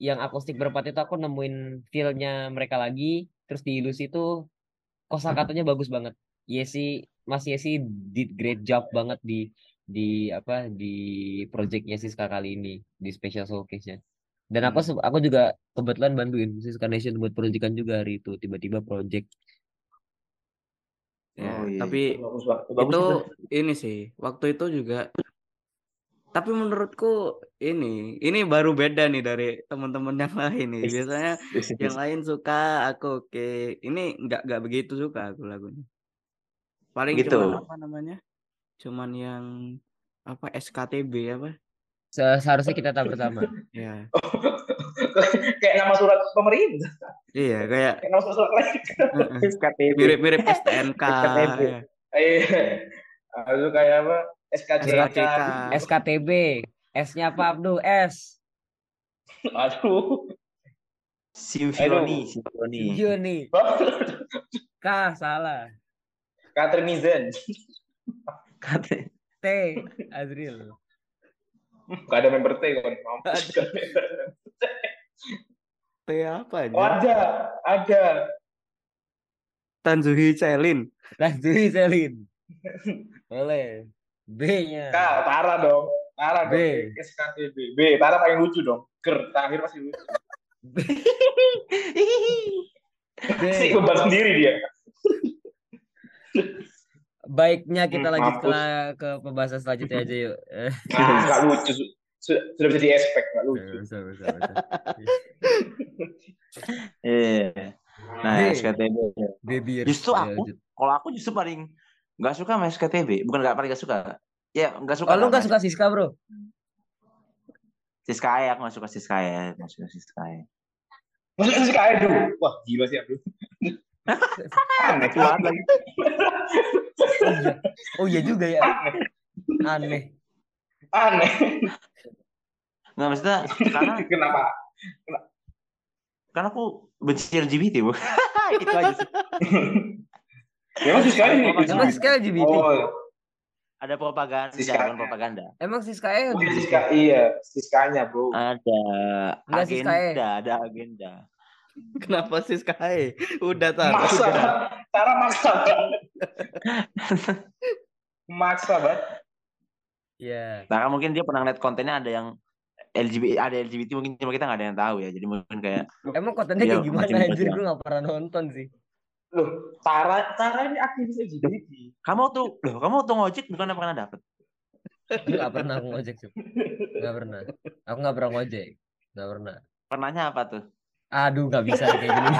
yang akustik berempat itu aku nemuin feel-nya mereka lagi, terus di ilusi itu kosakatanya bagus banget. Yesi Mas Yesi did great job banget di di apa di projectnya Siska kali ini di special showcase-nya. Dan aku Hmm. aku juga kebetulan bantuin Siska Nation buat proyekan juga hari itu tiba-tiba project. Ya, Oh, iya. tapi Bagus. Bagus itu itu. ini sih waktu itu juga tapi menurutku ini ini baru beda nih dari teman-teman yang lain nih biasanya yang lain suka aku oke ini nggak nggak begitu suka aku lagunya paling Gitu. cuman apa namanya cuman yang apa SKTB apa Se- Seharusnya kita tak pertama. ya Kayak nama surat pemerintah. iya kayak Kayak nama surat lain. SKTB. mirip-mirip STNK SKTB. ya. Iya. Lalu kayak apa? SKCK. SKTB. S-nya apa Abdul? S. Aduh. Simfioni, simfioni. Juni. K salah. Katrinizen. Kata- T Azril. Gak ada member T kan. Mampus. T apa aja Oh, ada. Ada. Tanzuhi Celin Tanjui Selin. Boleh. B-nya. K, Tara dong. Tara B. dong. SKTB. B, Tara paling lucu dong. Ger, terakhir masih lucu. B. Si beban sendiri dia. Baiknya kita Hmm, lanjut ke, ke pembahasan selanjutnya aja yuk. Eh, Ah, gak lucu. Sudah, sudah bisa di expect, gak lucu. bisa, bisa, bisa. Iya. Nah, B. SKTB. Baby. Justru Ya, aku, lanjut. kalau aku justru paling nggak suka sama SKTB. Bukan nggak paling nggak suka. Ya, nggak suka. Oh, lu lah gak sama suka Siska, bro? Siskae, aku nggak suka Siskae. Nggak suka Siskae. Maksudnya si Kak Edu. Wah, gila sih Abdul. Aneh Kuat lagi. Oh iya. Oh iya juga ya. Aneh. Aneh. Nggak maksudnya karena Kenapa? karena aku benci LGBT bu. Itu aja sih. Ya emang si Kak ini. Emang Siska LGBT? Oh, Ada propaganda, Siska. bukan propaganda. Emang Siska ya oh, iya, Siska, iya, Siskanya bro. Ada Enggak, Siskae. agenda, ada agenda. Kenapa sih Sky udah tahu Maksa, udah. cara maksa banget. Maksa banget. Iya. Nah, mungkin dia pernah lihat kontennya ada yang LGBT, ada LGBT mungkin cuma kita nggak ada yang tahu ya. Jadi mungkin kayak Emang kontennya Iya, kayak gimana macam-macam. anjir? Gue gak pernah nonton sih. Loh, Tara, Tara ini aktivis LGBT. kamu tuh, loh kamu tuh ngojek bukan pernah dapet. Gak pernah aku ngojek sih. Gak pernah. Aku gak pernah ngojek. Gak pernah. Pernahnya apa tuh? Aduh gak bisa kayak gini.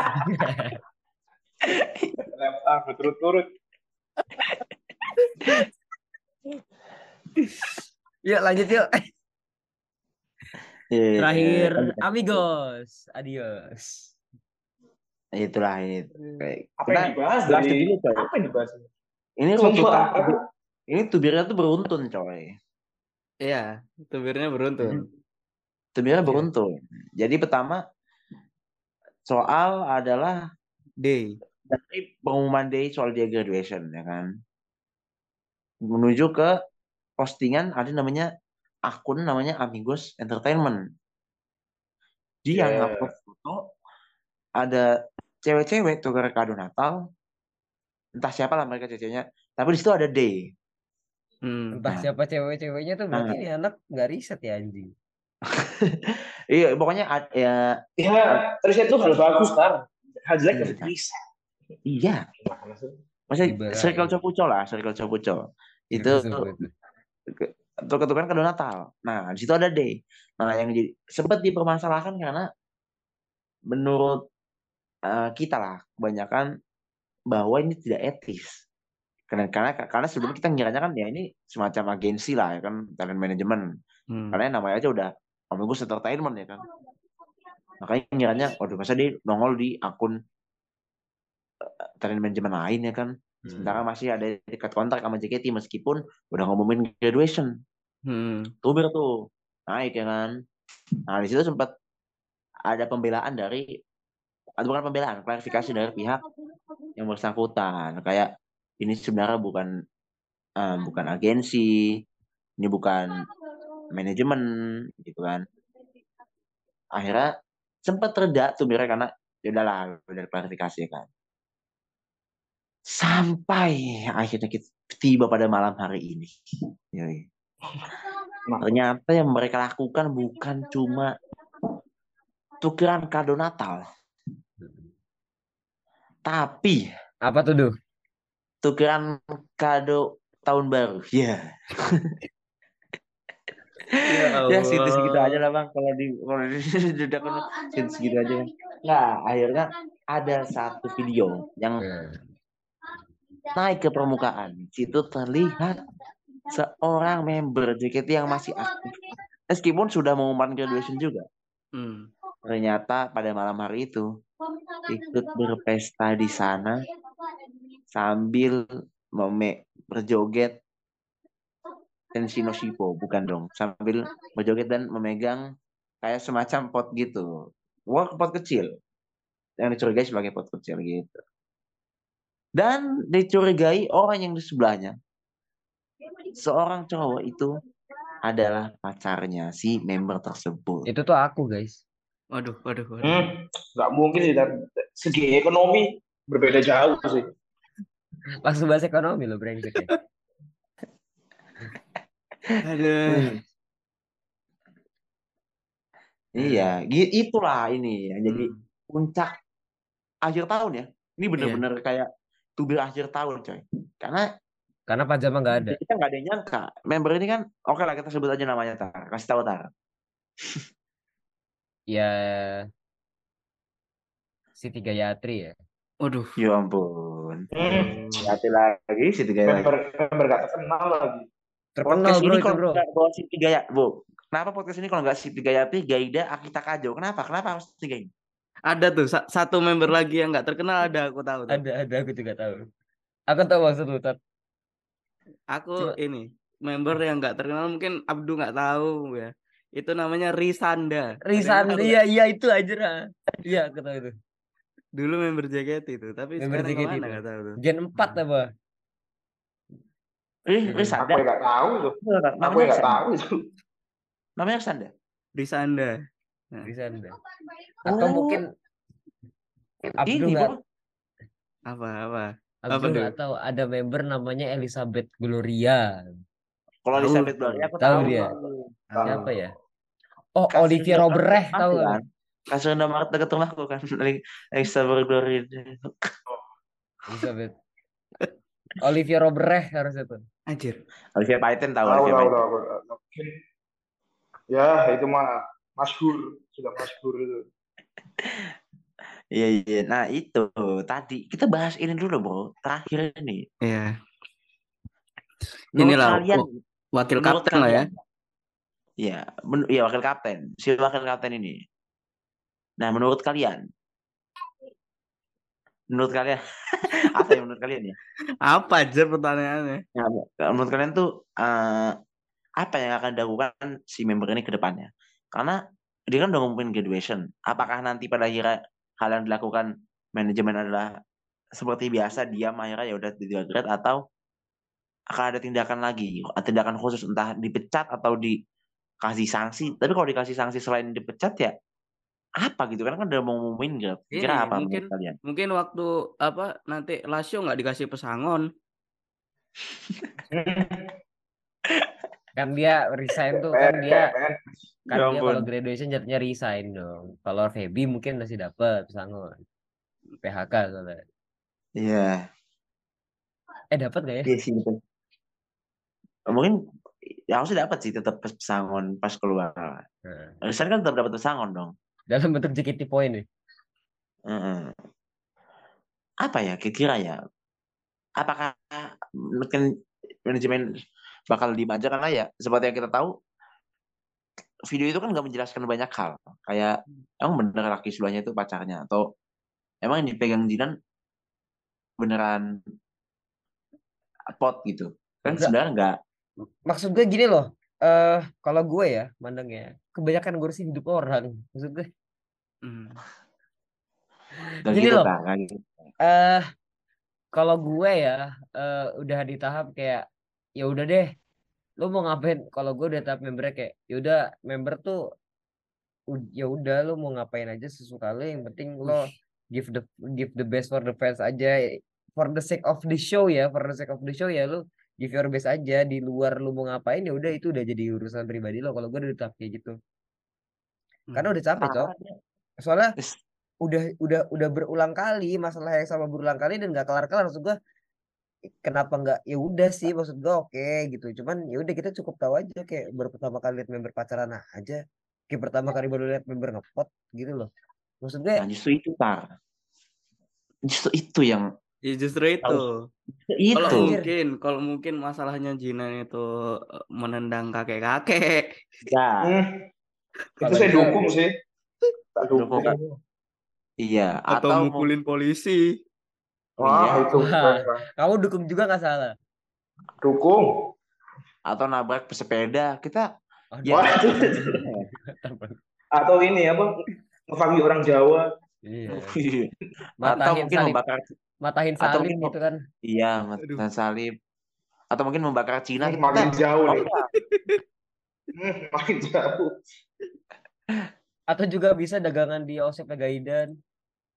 Ah, berturut-turut. yuk lanjut yuk. Iya, Terakhir iya. amigos. Adios. itulah ini. Apa yang dibahas bahas dari... coy. Apa yang dibahas? Ini aku Ini tubirnya tuh beruntun, coy. iya tubirnya beruntun Tubirnya beruntun. Jadi pertama soal adalah D dari pengumuman day soal dia graduation ya kan. Menuju ke postingan ada namanya akun namanya Amigos Entertainment. Dia Yeah. ngupload foto ada cewek-cewek tuh kado Natal. Entah siapa lah mereka ceweknya. Tapi di situ ada day. Hmm. Entah Nah. siapa cewek-ceweknya tuh berarti Nah. ini anak gak riset ya anjing. Iya, pokoknya ya Ya, riset itu hal bagus, Tar. Hal jelek harus riset. iya. Gimana sih? Maksudnya circle copuco lah, circle copuco. Itu untuk ketukan kado Natal. Nah, di situ ada day. Nah, yang jadi sempat dipermasalahkan karena menurut eh, kita lah kebanyakan bahwa ini tidak etis. Karena karena karena sebelumnya kita ngiranya kan ya ini semacam agensi lah ya kan talent management. Hmm. Karena namanya aja udah Amigos Entertainment ya kan. Makanya ngiranya waduh masa dia nongol di akun eh, talent management lain ya kan. Sementara masih ada dekat kontrak sama JKT meskipun udah ngomongin graduation. Hmm. Tubir tuh naik ya kan. Nah di situ sempat ada pembelaan dari atau bukan pembelaan, klarifikasi dari pihak yang bersangkutan. Kayak ini sebenarnya bukan eh, bukan agensi, ini bukan manajemen gitu kan. Akhirnya sempat reda tuh Mira karena ya udahlah udah klarifikasi kan. Sampai akhirnya kita tiba pada malam hari ini. Yoi. Ternyata yang mereka lakukan bukan cuma tukeran kado Natal. Tapi Apa tuh, Duh? tukeran kado tahun baru. Ya. Ya ya segitu-segitu Allah. aja lah bang kalau di kalau di udah kan segitu-segitu aja kan. Nah akhirnya ada satu video yang Nah, naik ke permukaan. Situ terlihat seorang member JKT yang masih aktif. Meskipun sudah mengumumkan graduation juga. Hmm. Ternyata pada malam hari itu ikut berpesta di sana sambil meme berjoget Tenshino Shippo, bukan dong. Sambil berjoget dan memegang kayak semacam pot gitu. Wah, pot kecil. Yang dicurigai sebagai pot kecil gitu. Dan dicurigai orang yang di sebelahnya. Seorang cowok itu adalah pacarnya si member tersebut. itu tuh aku, guys. Waduh, waduh, waduh. Hmm, nggak mungkin sih. dari Segi ekonomi berbeda jauh sih. Langsung bahas ekonomi loh, brengsek ya. Aduh. Hmm. Iya, itulah ini yang jadi Hmm. puncak akhir tahun ya. Ini Iya. bener-bener kayak tubir akhir tahun coy. Karena Karena pajama nggak ada. kita nggak ada yang nyangka. Member ini kan, oke lah kita sebut aja namanya Tar. Kasih tahu Tar. Ya si Tiga Yatri ya. Waduh. Ya ampun. Hmm, Hati lagi si tiga lagi. member member gak terkenal lagi. Terkenal Podcast bro ini itu kalau bro. nggak bawa si tiga ya, bu. Kenapa podcast ini kalau nggak si tiga Yati, Gaida, Akita Kajo? Kenapa? Kenapa harus tiga ini? Ada tuh sa- satu member lagi yang nggak terkenal ada aku tahu tuh. Ada ada aku juga tahu. Aku tahu maksud lu, Tat. Aku Cuma- ini member yang nggak terkenal mungkin Abdu nggak tahu ya. Itu namanya Risanda. Ada yang Risan, tahu iya iya itu aja lah. Iya aku tahu itu. Dulu member JKT itu, tapi Member sekarang JKT nggak tahu tuh. Gen 4 apa? Ih, Hmm. Ris Aku nggak tahu itu. Aku Namanya yang nggak Ris tahu itu. Namanya Ris ada. Risanda. Risan. Atau Oh. mungkin Abdul Ini bu. Apa apa? Abdul tuh? nggak tahu ada member namanya Elizabeth Gloria. Kalau Elizabeth. Gloria aku Tahu tahu. dia. Tahu. Siapa ya? Oh, Kasih Olivia rumahku tahu kan? Kasih nomor dekat rumahku kan. Elizabeth Gloria. Elizabeth. Olivia Robreh harusnya tuh. Anjir. Olivia Paiten tahu. Tahu Olivia tahu tahu. Ya itu mah masyhur sudah masyhur itu. Iya iya. Nah itu tadi kita bahas ini dulu bro. Terakhir ini. Iya. Menurut Inilah kalian, wa- wakil kapten lah ya. Iya, iya wakil kapten. Si wakil kapten ini. Nah, menurut kalian, menurut kalian apa ya menurut kalian ya? Apa aja pertanyaannya? Ya, menurut kalian tuh eh, apa yang akan dilakukan si member ini ke depannya? Karena dia kan udah ngomongin graduation. Apakah nanti pada akhirnya hal yang dilakukan manajemen adalah seperti biasa diam akhirnya ya udah tidak grade atau akan ada tindakan lagi, tindakan khusus entah dipecat atau dikasih sanksi. Tapi kalau dikasih sanksi selain dipecat ya apa gitu kan kan udah mau ngumumin grade. Kira Ini, apa mungkin- kalian? Mungkin waktu apa nanti Lasio nggak dikasih pesangon. Kan dia resign tuh kan dia kan Ya dia kalau graduation jatuhnya resign dong. Kalau Feby mungkin masih dapat pesangon. PHK soalnya. Iya, Eh dapat gak ya? iya sih. Mungkin ya harusnya dapat sih tetap pesangon pas keluar. Nah, Resign kan tetap dapat pesangon dong. Dalam bentuk JKT point nih. Heeh. Apa ya kira-kira ya? Apakah mungkin manajemen bakal diem aja karena ya seperti yang kita tahu video itu kan nggak menjelaskan banyak hal kayak emang bener laki sebelahnya itu pacarnya atau emang yang dipegang Jinan beneran pot gitu kan sebenarnya enggak Maksud gue gini loh. Eh kalau gue ya mandangnya kebanyakan ngurusin hidup orang. Maksud gue Hmm. dan gitu loh. eh kalau gue ya eh udah di tahap kayak ya udah deh lu mau ngapain kalau gue udah tahap membernya kayak ya udah member tuh ya udah lu mau ngapain aja sesuka lu yang penting lo give the give the best for the fans aja for the sake of the show ya for the sake of the show ya lu give your best aja di luar lu mau ngapain ya udah itu udah jadi urusan pribadi lo kalau gue udah di tahap kayak gitu. Karena udah capek cok. Soalnya udah udah udah berulang kali masalah yang sama berulang kali dan nggak kelar kelar maksud gua kenapa nggak ya udah sih maksud gua oke gitu. Cuman ya udah kita cukup tahu aja kayak baru pertama kali lihat member pacaran aja kayak pertama kali baru lihat member ngepot gitu loh. Maksud gue nah justru itu tar justru itu yang Ya justru itu. itu Kalau mungkin, kalau mungkin masalahnya Jinan itu eh, menendang kakek-kakek. ya Hmm, itu Kalau saya dukung sih. Tak dukung. Dukung. iya atau, atau, mau- mukulin polisi. Wah, Iya. itu kamu dukung juga nggak salah dukung. atau nabrak pesepeda kita Aduh. ya Wah, atau ini apa? Ngefangi orang Jawa. iya atau matahin mungkin salib membakar matahin atau salib mungkin mau- gitu kan iya matan salib atau mungkin membakar Cina kita makin jauh nih. Hmm, makin jauh. atau juga bisa dagangan di Osep Gaidan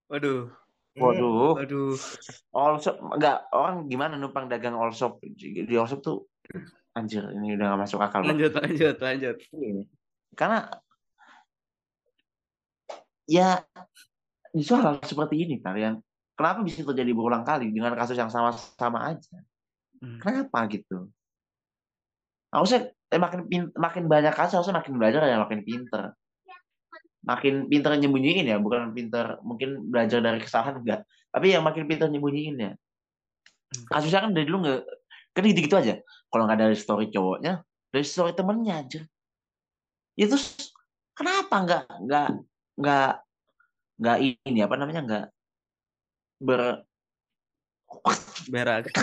Waduh, Hmm. waduh waduh. all shop enggak orang gimana numpang dagang all shop di all shop tuh anjir ini udah gak masuk akal Bang. Lanjut, lanjut, lanjut. Iya. karena ya justru hal seperti ini kalian kenapa bisa terjadi berulang kali dengan kasus yang sama-sama aja? Hmm. kenapa gitu? Harusnya eh, makin makin banyak kasus harusnya makin belajar ya makin pinter. Makin pinter nyembunyiin ya bukan pinter mungkin belajar dari kesalahan enggak tapi yang makin pinter nyembunyiin ya. Kasusnya kan dari dulu nggak kan gitu gitu aja. Kalau nggak dari story cowoknya dari story temennya aja. Itu s- kenapa nggak nggak nggak nggak ini apa namanya nggak ber Berak.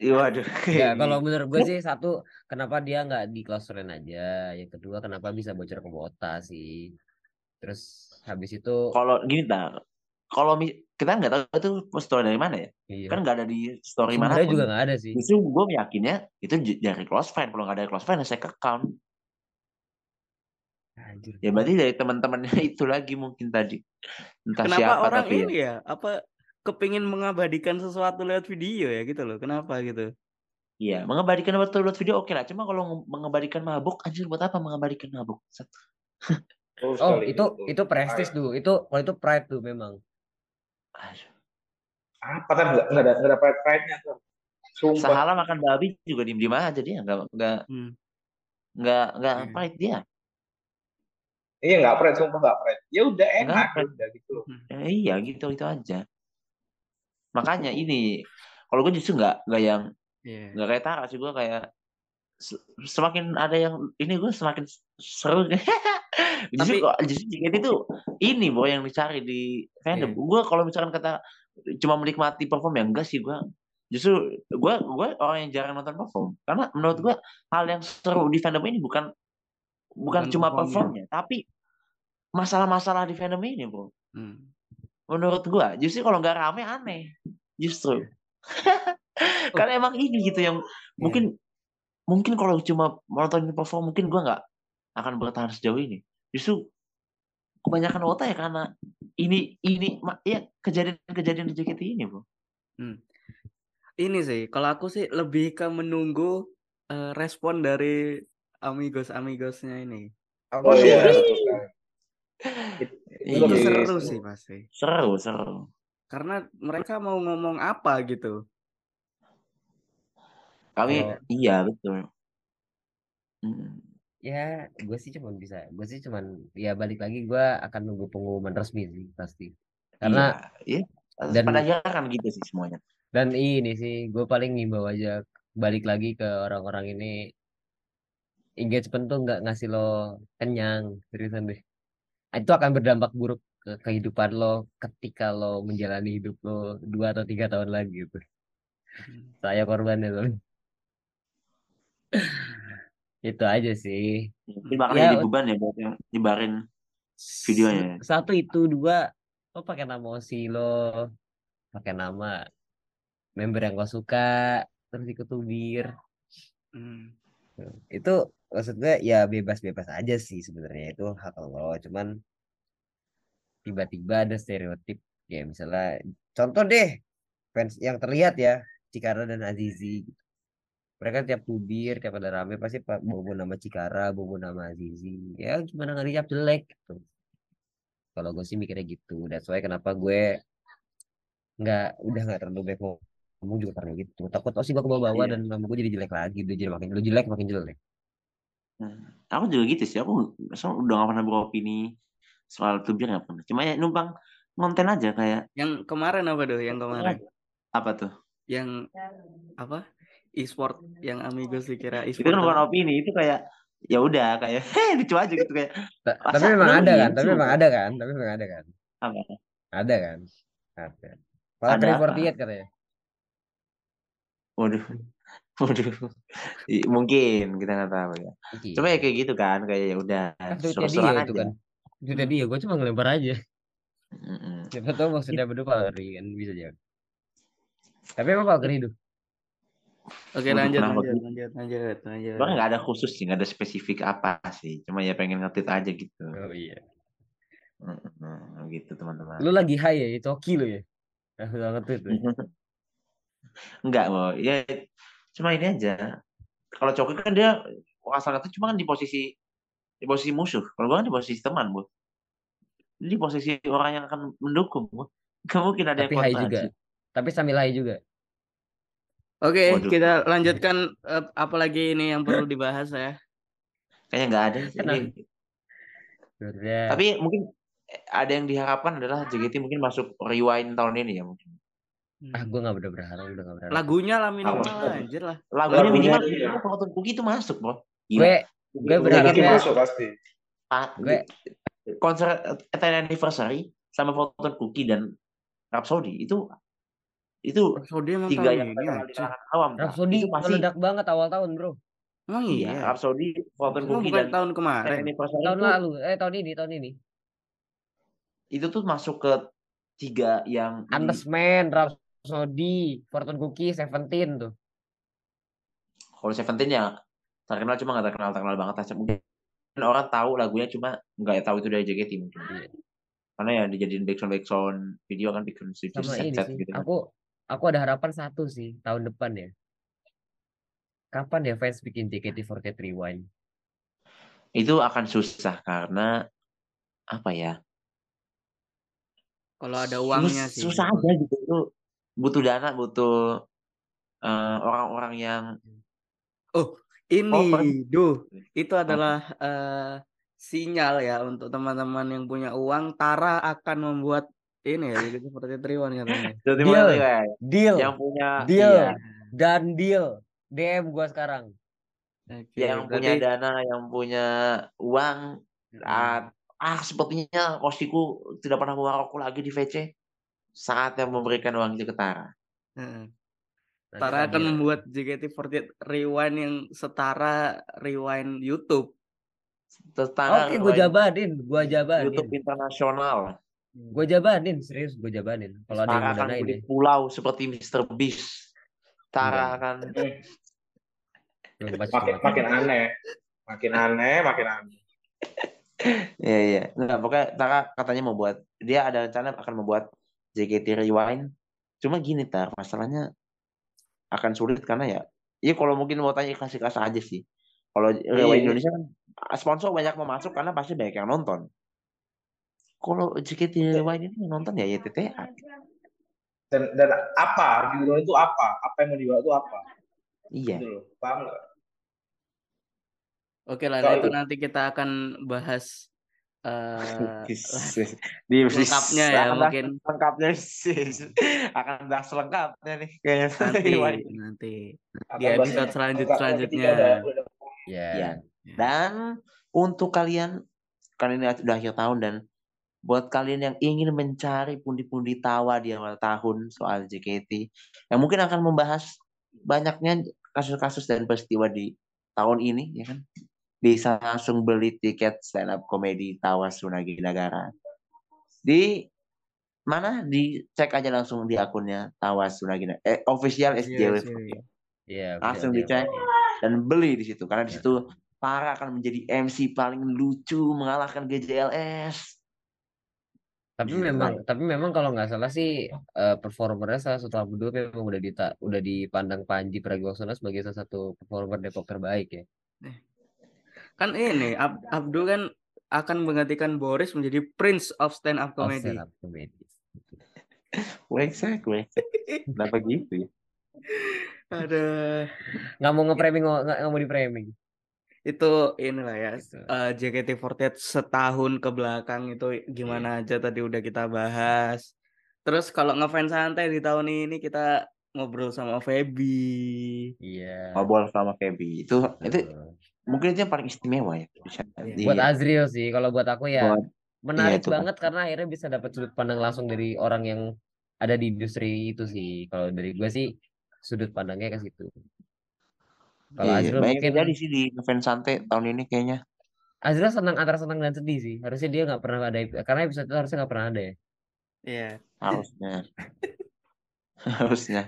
Iya, waduh. Ya kalau menurut gue sih satu kenapa dia nggak di close friend aja? Yang kedua kenapa bisa bocor ke Bota sih? Terus habis itu kalau gini tak kalau mi- kita nggak tahu itu story dari mana ya? Iya. Kan nggak ada di story sebenarnya mana pun. juga nggak ada sih. Justru gue yakinnya itu dari close friend. Kalau nggak dari close friend ya saya account Anjir. ya berarti dari teman-temannya itu lagi mungkin tadi entah Kenapa siapa orang tapi ya ini ya, apa kepingin mengabadikan sesuatu lewat video ya gitu loh. Kenapa gitu? Iya, mengabadikan waktu lihat video oke lah. Cuma kalau mengabadikan mabuk, anjir buat apa mengabadikan mabuk? Oh sekali, itu betul. itu prestis tuh itu kalau itu pride tuh memang Aduh. Apa kan nggak nggak ada nggak ada pride-nya tuh. Sumpah. Sahala makan babi juga diem-diem aja dia, nggak nggak Hmm. nggak nggak Iya. pride dia. Iya nggak pride, sumpah nggak pride. Ya udah enak, udah gitu loh. Eh, iya gitu itu aja. Makanya ini, kalau gue justru nggak nggak yang Iya. nggak kayak Tara sih gue kayak se- semakin ada yang ini gue semakin seru. justru Tapi- kok justru JKT itu ini boh yang dicari di fandom. Gue kalau misalkan kata cuma menikmati perform ya enggak sih gue. Justru gue gue orang yang jarang nonton perform karena menurut gue hal yang seru di fandom ini bukan bukan, Bukan cuma performnya. performnya tapi masalah-masalah di fandom ini bro. Hmm. Menurut gue justru kalau nggak rame aneh justru. karena emang ini gitu yang mungkin mungkin kalau cuma nonton perform mungkin gua nggak akan bertahan sejauh ini justru kebanyakan wota ya karena ini ini ya kejadian-kejadian di JKT ini bro Ini sih, kalau aku sih lebih ke menunggu eh, respon dari amigos-amigosnya ini. Oh Aku iya. Iya, Itu Iya, seru seru. sih pasti. seru seru Karena mereka mau ngomong apa gitu. kami Kalau- iya betul Mm. ya gue sih cuman bisa gue sih cuman ya balik lagi gue akan nunggu pengumuman resmi sih pasti karena iya, iya. dan- pada akhirnya kan gitu sih semuanya dan ini sih gue paling ngimbau aja balik lagi ke orang-orang ini engagement tuh nggak ngasih lo kenyang seriusan deh itu akan berdampak buruk ke kehidupan lo ketika lo menjalani hidup lo dua atau tiga tahun lagi gitu. Saya korbannya soalnya itu aja sih. Jadi bakal Ya, jadi beban ya buat yang nyebarin Videonya. Satu itu dua lo pakai nama OSI lo pakai nama member yang lo suka terus ikut tubir. Hmm. itu maksud gue ya bebas-bebas aja sih sebenarnya itu hak lo cuman tiba-tiba ada stereotip ya misalnya contoh deh fans yang terlihat ya Cikara dan Azizi mereka tiap tubir tiap ada rame pasti pak bawa nama Cikara bawa nama Azizi ya gimana nggak dijawab jelek gitu Kalau gue sih mikirnya gitu. That's why kenapa gue nggak udah nggak terlalu baik ngomong juga karena gitu. Takut oh sih gue ke bawah-bawah Iya. dan nama gue jadi jelek lagi. Udah jadi makin lu jelek makin jelek. Hmm. Aku juga gitu sih. Aku so, udah gak pernah beropini soal tubir nggak pernah. Cuma ya numpang konten aja kayak Yang kemarin apa tuh? Yang kemarin? apa tuh? Yang apa? E-sport yang Amigos dikira Itu e-sport. kan bukan apa? opini, itu kayak ya udah kayak heh lucu aja gitu kayak Tapi memang ada kan, tapi memang ada kan, tapi memang ada kan. apa? Ada kan? Ada. Malah Ada Kri apa? 48 katanya. Waduh. Mungkin kita nggak tahu ya. Mungkin. Coba ya kayak gitu kan, kayak ya udah Kan dia aja. itu kan. Tweetnya dia, gue cuma ngelempar aja. Mm-mm. Siapa tahu maksudnya berdua Valkyrie kan bisa jadi. Tapi emang Valkyrie itu. Oke lanjut lanjut lanjut lanjut lanjut. Sebenarnya nggak ada khusus sih, nggak ada spesifik apa sih. Cuma ya pengen ngetit aja gitu. Oh iya. Mm-mm, gitu teman-teman. Lu lagi high ya, itu Oki lu ya. Ah, udah nge-tweet lu. Enggak, Bo. Ya cuma ini aja. Kalau Coki kan dia asal itu cuma kan di posisi di posisi musuh. Kalau gua kan di posisi teman, Bu. Di posisi orang yang akan mendukung, Bu. Gak mungkin ada Tapi yang kontra juga. sih. Tapi sambil high juga. Oke, Waduh. kita lanjutkan eh, apalagi ini yang perlu dibahas ya. Kayaknya nggak ada. sih. Tapi mungkin ada yang diharapkan adalah JKT mungkin masuk rewind tahun ini ya mungkin. Ah gue gak udah berharap, udah gak berharap. Lagunya lah minimal Apa? anjir lah. Lagunya Lagunya minimal iya. penonton Kuki itu masuk, Bro. Gue gue Iya, berharapnya Mungkin masuk pasti. Ah, gue konser 10 anniversary sama Photon Cookie dan Rhapsody itu itu Rhapsody emang tiga yang ini awam. Rhapsody itu pasti meledak banget awal tahun bro. Emang iya iya. Rhapsody Photon Emang Cookie dan tahun 10 kemarin. Tahun itu, lalu, eh tahun ini, tahun ini. itu tuh masuk ke tiga yang Andes Man, Rhapsody, Fortune Cookie, Seventeen tuh. kalau Seventeen ya terkenal cuma nggak terkenal terkenal banget aja mungkin orang tahu lagunya cuma nggak tahu itu dari JKT mungkin Iya. karena ya dijadiin background background video kan bikin set gitu kan. Aku aku ada harapan satu sih tahun depan ya. Kapan ya fans bikin JKT48 Rewind? itu akan susah karena apa ya Kalau ada uangnya Sus- sih. susah aja gitu itu butuh dana butuh eh, orang-orang yang Oh, ini, duh, itu adalah eh, sinyal ya untuk teman-teman yang punya uang. Tara akan membuat ini ya, jadi seperti Triwan katanya. Deal. mana, ya, Deal yang punya Deal. iya, dan deal. DM gua sekarang. Oke, yang punya berarti- dana, yang punya uang Hmm. ah, ah sepertinya Kosiku tidak pernah bawa rokok lagi di VC. Saatnya memberikan uang itu ke Tara. Akan membuat JKT48 Rewind yang setara Rewind YouTube. Terus Tara Oke, gue rewind jabanin, gua jabanin. YouTube internasional. Gue jabanin, serius gue jabanin. Kalau ada yang Tara akan ya. pulau seperti Mr. Beast. Tara Enggak. akan Makin makin aneh. Makin aneh, makin aneh. Iya iya. Nggak, pokoknya Tara katanya mau buat dia ada rencana akan membuat JKT Rewind. Cuma gini tar, masalahnya akan sulit karena ya, iya kalau mungkin mau tanya ikhlas-ikhlas aja sih. Kalau Rewind Iya. Indonesia kan sponsor banyak mau masuk karena pasti banyak yang nonton. Kalau JKT Rewind ini nonton ya YTTA. Dan dan apa di dunia itu apa? Apa yang mau dibawa itu apa? Iya. Gitu loh. Paham nggak? Oke lah, itu- nanti kita akan bahas eh, Di lengkapnya ya akan bahas mungkin lengkapnya sis. akan bahas lengkapnya nih kayaknya. nanti Rewind. nanti Akan di episode selanjut selanjutnya. Ya. Iya. Dan untuk kalian kan ini udah akhir tahun dan buat kalian yang ingin mencari pundi-pundi tawa di awal tahun soal JKT yang mungkin akan membahas banyaknya kasus-kasus dan peristiwa di tahun ini ya kan bisa langsung beli tiket stand up komedi Tawa Sunagi Nagara di mana dicek aja langsung di akunnya Tawa Sunagi Nagara eh, official SJW Iya, iya. Iya. langsung dicek dan beli di situ karena di situ Tara akan menjadi MC paling lucu mengalahkan GJLS. Tapi Gila. memang, tapi memang kalau nggak salah sih eh, performernya salah satu Abdul memang udah dita, udah dipandang Panji Pragiwaksono sebagai salah satu performer Depok terbaik ya. Kan ini Ab Abdul kan akan menggantikan Boris menjadi Prince of Stand Up Oh, Comedy. stand up comedy. Brengsek, brengsek. Kenapa gitu ya? Aduh, Nggak mau nge-framing, nggak nggak mau di-framing. itu inilah ya. Gitu. eh, JKT48 setahun ke belakang itu gimana aja tadi udah kita bahas. Terus kalau ngefans santai di tahun ini kita ngobrol sama Feby. Iya. Ngobrol sama Feby. Itu itu. Mungkin itu yang paling istimewa ya. Bisa di- Buat Azril sih, kalau buat aku ya buat- menarik itu. banget karena akhirnya bisa dapat sudut pandang langsung dari orang yang ada di industri itu sih. Kalau dari gue sih sudut pandangnya ke situ. Kalau iya, Azril banyak mungkin jadi sih di event santai tahun ini kayaknya. Azril senang antara senang dan sedih sih. Harusnya dia nggak pernah ada karena episode itu harusnya nggak pernah ada ya. Iya. Harusnya. Harusnya.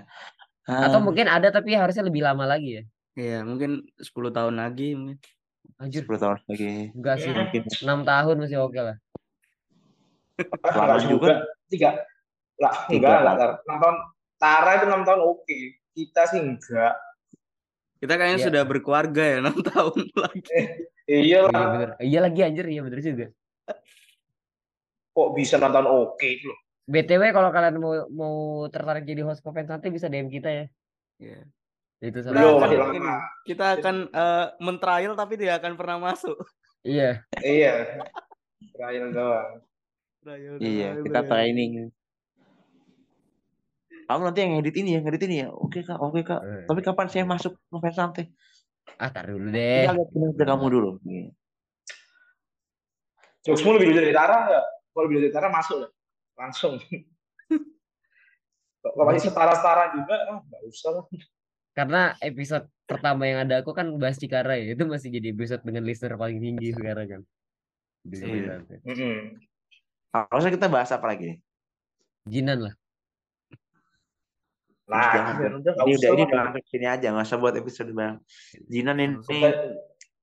Atau Ah, mungkin ada tapi harusnya lebih lama lagi ya. Iya, mungkin 10 tahun lagi mungkin. Anjir, 10 tahun lagi. enggak sih. Mungkin 6 tahun masih oke lah. Ah, Lama juga. Tiga. Lah, Tiga enggak. Tar. Enam tahun. Tara itu enam tahun oke. Kita sih enggak. Kita kayaknya Iya. sudah berkeluarga ya 6 tahun lagi. Iya Iya lah. bener. Iya lagi anjir, iya bener juga. Kok bisa enam tahun oke itu loh. BTW kalau kalian mau mau tertarik jadi host Kopen Santai bisa DM kita ya. Iya. Itu Kita sama Belum, masih ini, kita akan eh, mentrial tapi tidak akan pernah masuk. Iya. Iya. Trial doang. Trial Iya, doang, kita trial. training. Kamu nanti yang ngedit ini ya, ngedit ini ya. Oke kak, oke kak. Eh. Tapi kapan saya masuk event santai? Ah, tar dulu Kita deh. lihat kinerja kamu dulu. Iya. Jokesmu lebih lucu dari Tara enggak? Kalau lebih dari Tara masuk lah. Langsung. Kalau masih setara-setara juga, ah, enggak usah lah. Karena episode pertama yang ada aku kan bahas Cikara ya. Itu masih jadi episode dengan listener paling tinggi sekarang kan. Iya. Mm-mm. Harusnya kita bahas apa lagi nih? Jinan lah. Nah, udah, nggak Ini udah ini lah. udah sampai sini aja, nggak usah buat episode bareng. Jinan ini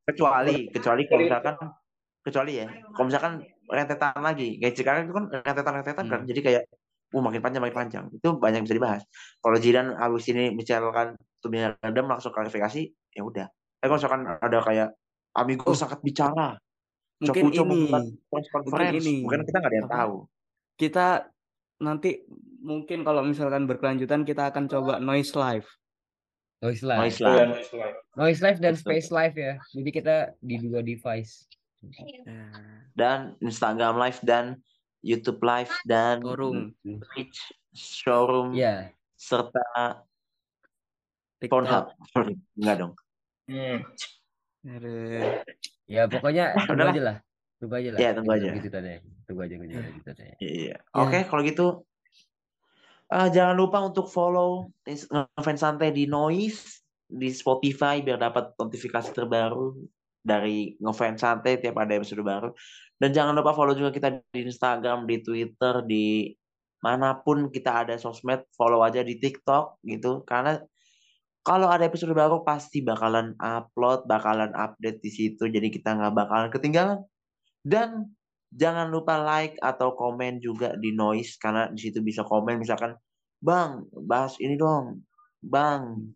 kecuali kecuali kalau misalkan kecuali ya, kalau misalkan rentetan lagi, kayak sekarang itu kan rentetan rentetan kan, Hmm. jadi kayak uh makin panjang makin panjang, itu banyak yang bisa dibahas. Kalau Jidan abis ini misalkan tubuhnya redam langsung klarifikasi, ya udah. Kalau misalkan ada kayak Amigo Oh. sangat bicara, Mungkin Cokuco ini press conference, ini. mungkin kita nggak ada yang tahu. kita nanti mungkin kalau misalkan berkelanjutan kita akan coba noise live. Noise Live. Noise Iya, lah. Noise Live dan Betul. Space Live ya. Jadi kita di dua device. Dan Instagram live dan YouTube live dan Showroom, Twitch showroom Iya. serta. Pornhub. Enggak dong. Hmm. Ya pokoknya tunggu aja lah. Tunggu aja lah. Iya, tunggu aja. Gitu tadi. Tunggu aja gitu tadi. Iya. Ya. Oke, kalau gitu eh, jangan lupa untuk follow ngefans santai di Noise di Spotify biar dapat notifikasi terbaru dari ngefans santai tiap ada episode baru. Dan jangan lupa follow juga kita di Instagram, di Twitter, di mana pun kita ada sosmed, follow aja di TikTok gitu. Karena kalau ada episode baru pasti bakalan upload, bakalan update di situ. Jadi kita nggak bakalan ketinggalan. Dan jangan lupa like atau komen juga di noise karena di situ bisa komen misalkan bang bahas ini dong bang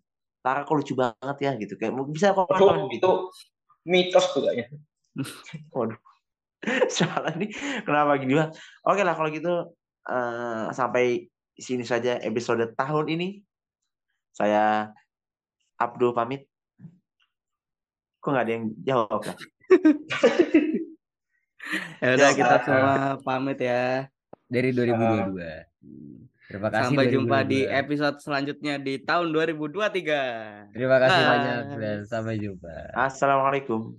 Tara kok lucu banget ya gitu kayak bisa komen Itu, gitu mitos tuh kayaknya. salah nih kenapa gini bang oke lah kalau gitu eh, sampai sini saja episode tahun ini saya Abdul pamit kok nggak ada yang jawab ya Ya udah Ya, kita semua pamit ya. Dari 2022. Terima kasih Sampai jumpa di 2022. episode selanjutnya di tahun 2023. Terima kasih Bye. banyak dan sampai jumpa. assalamualaikum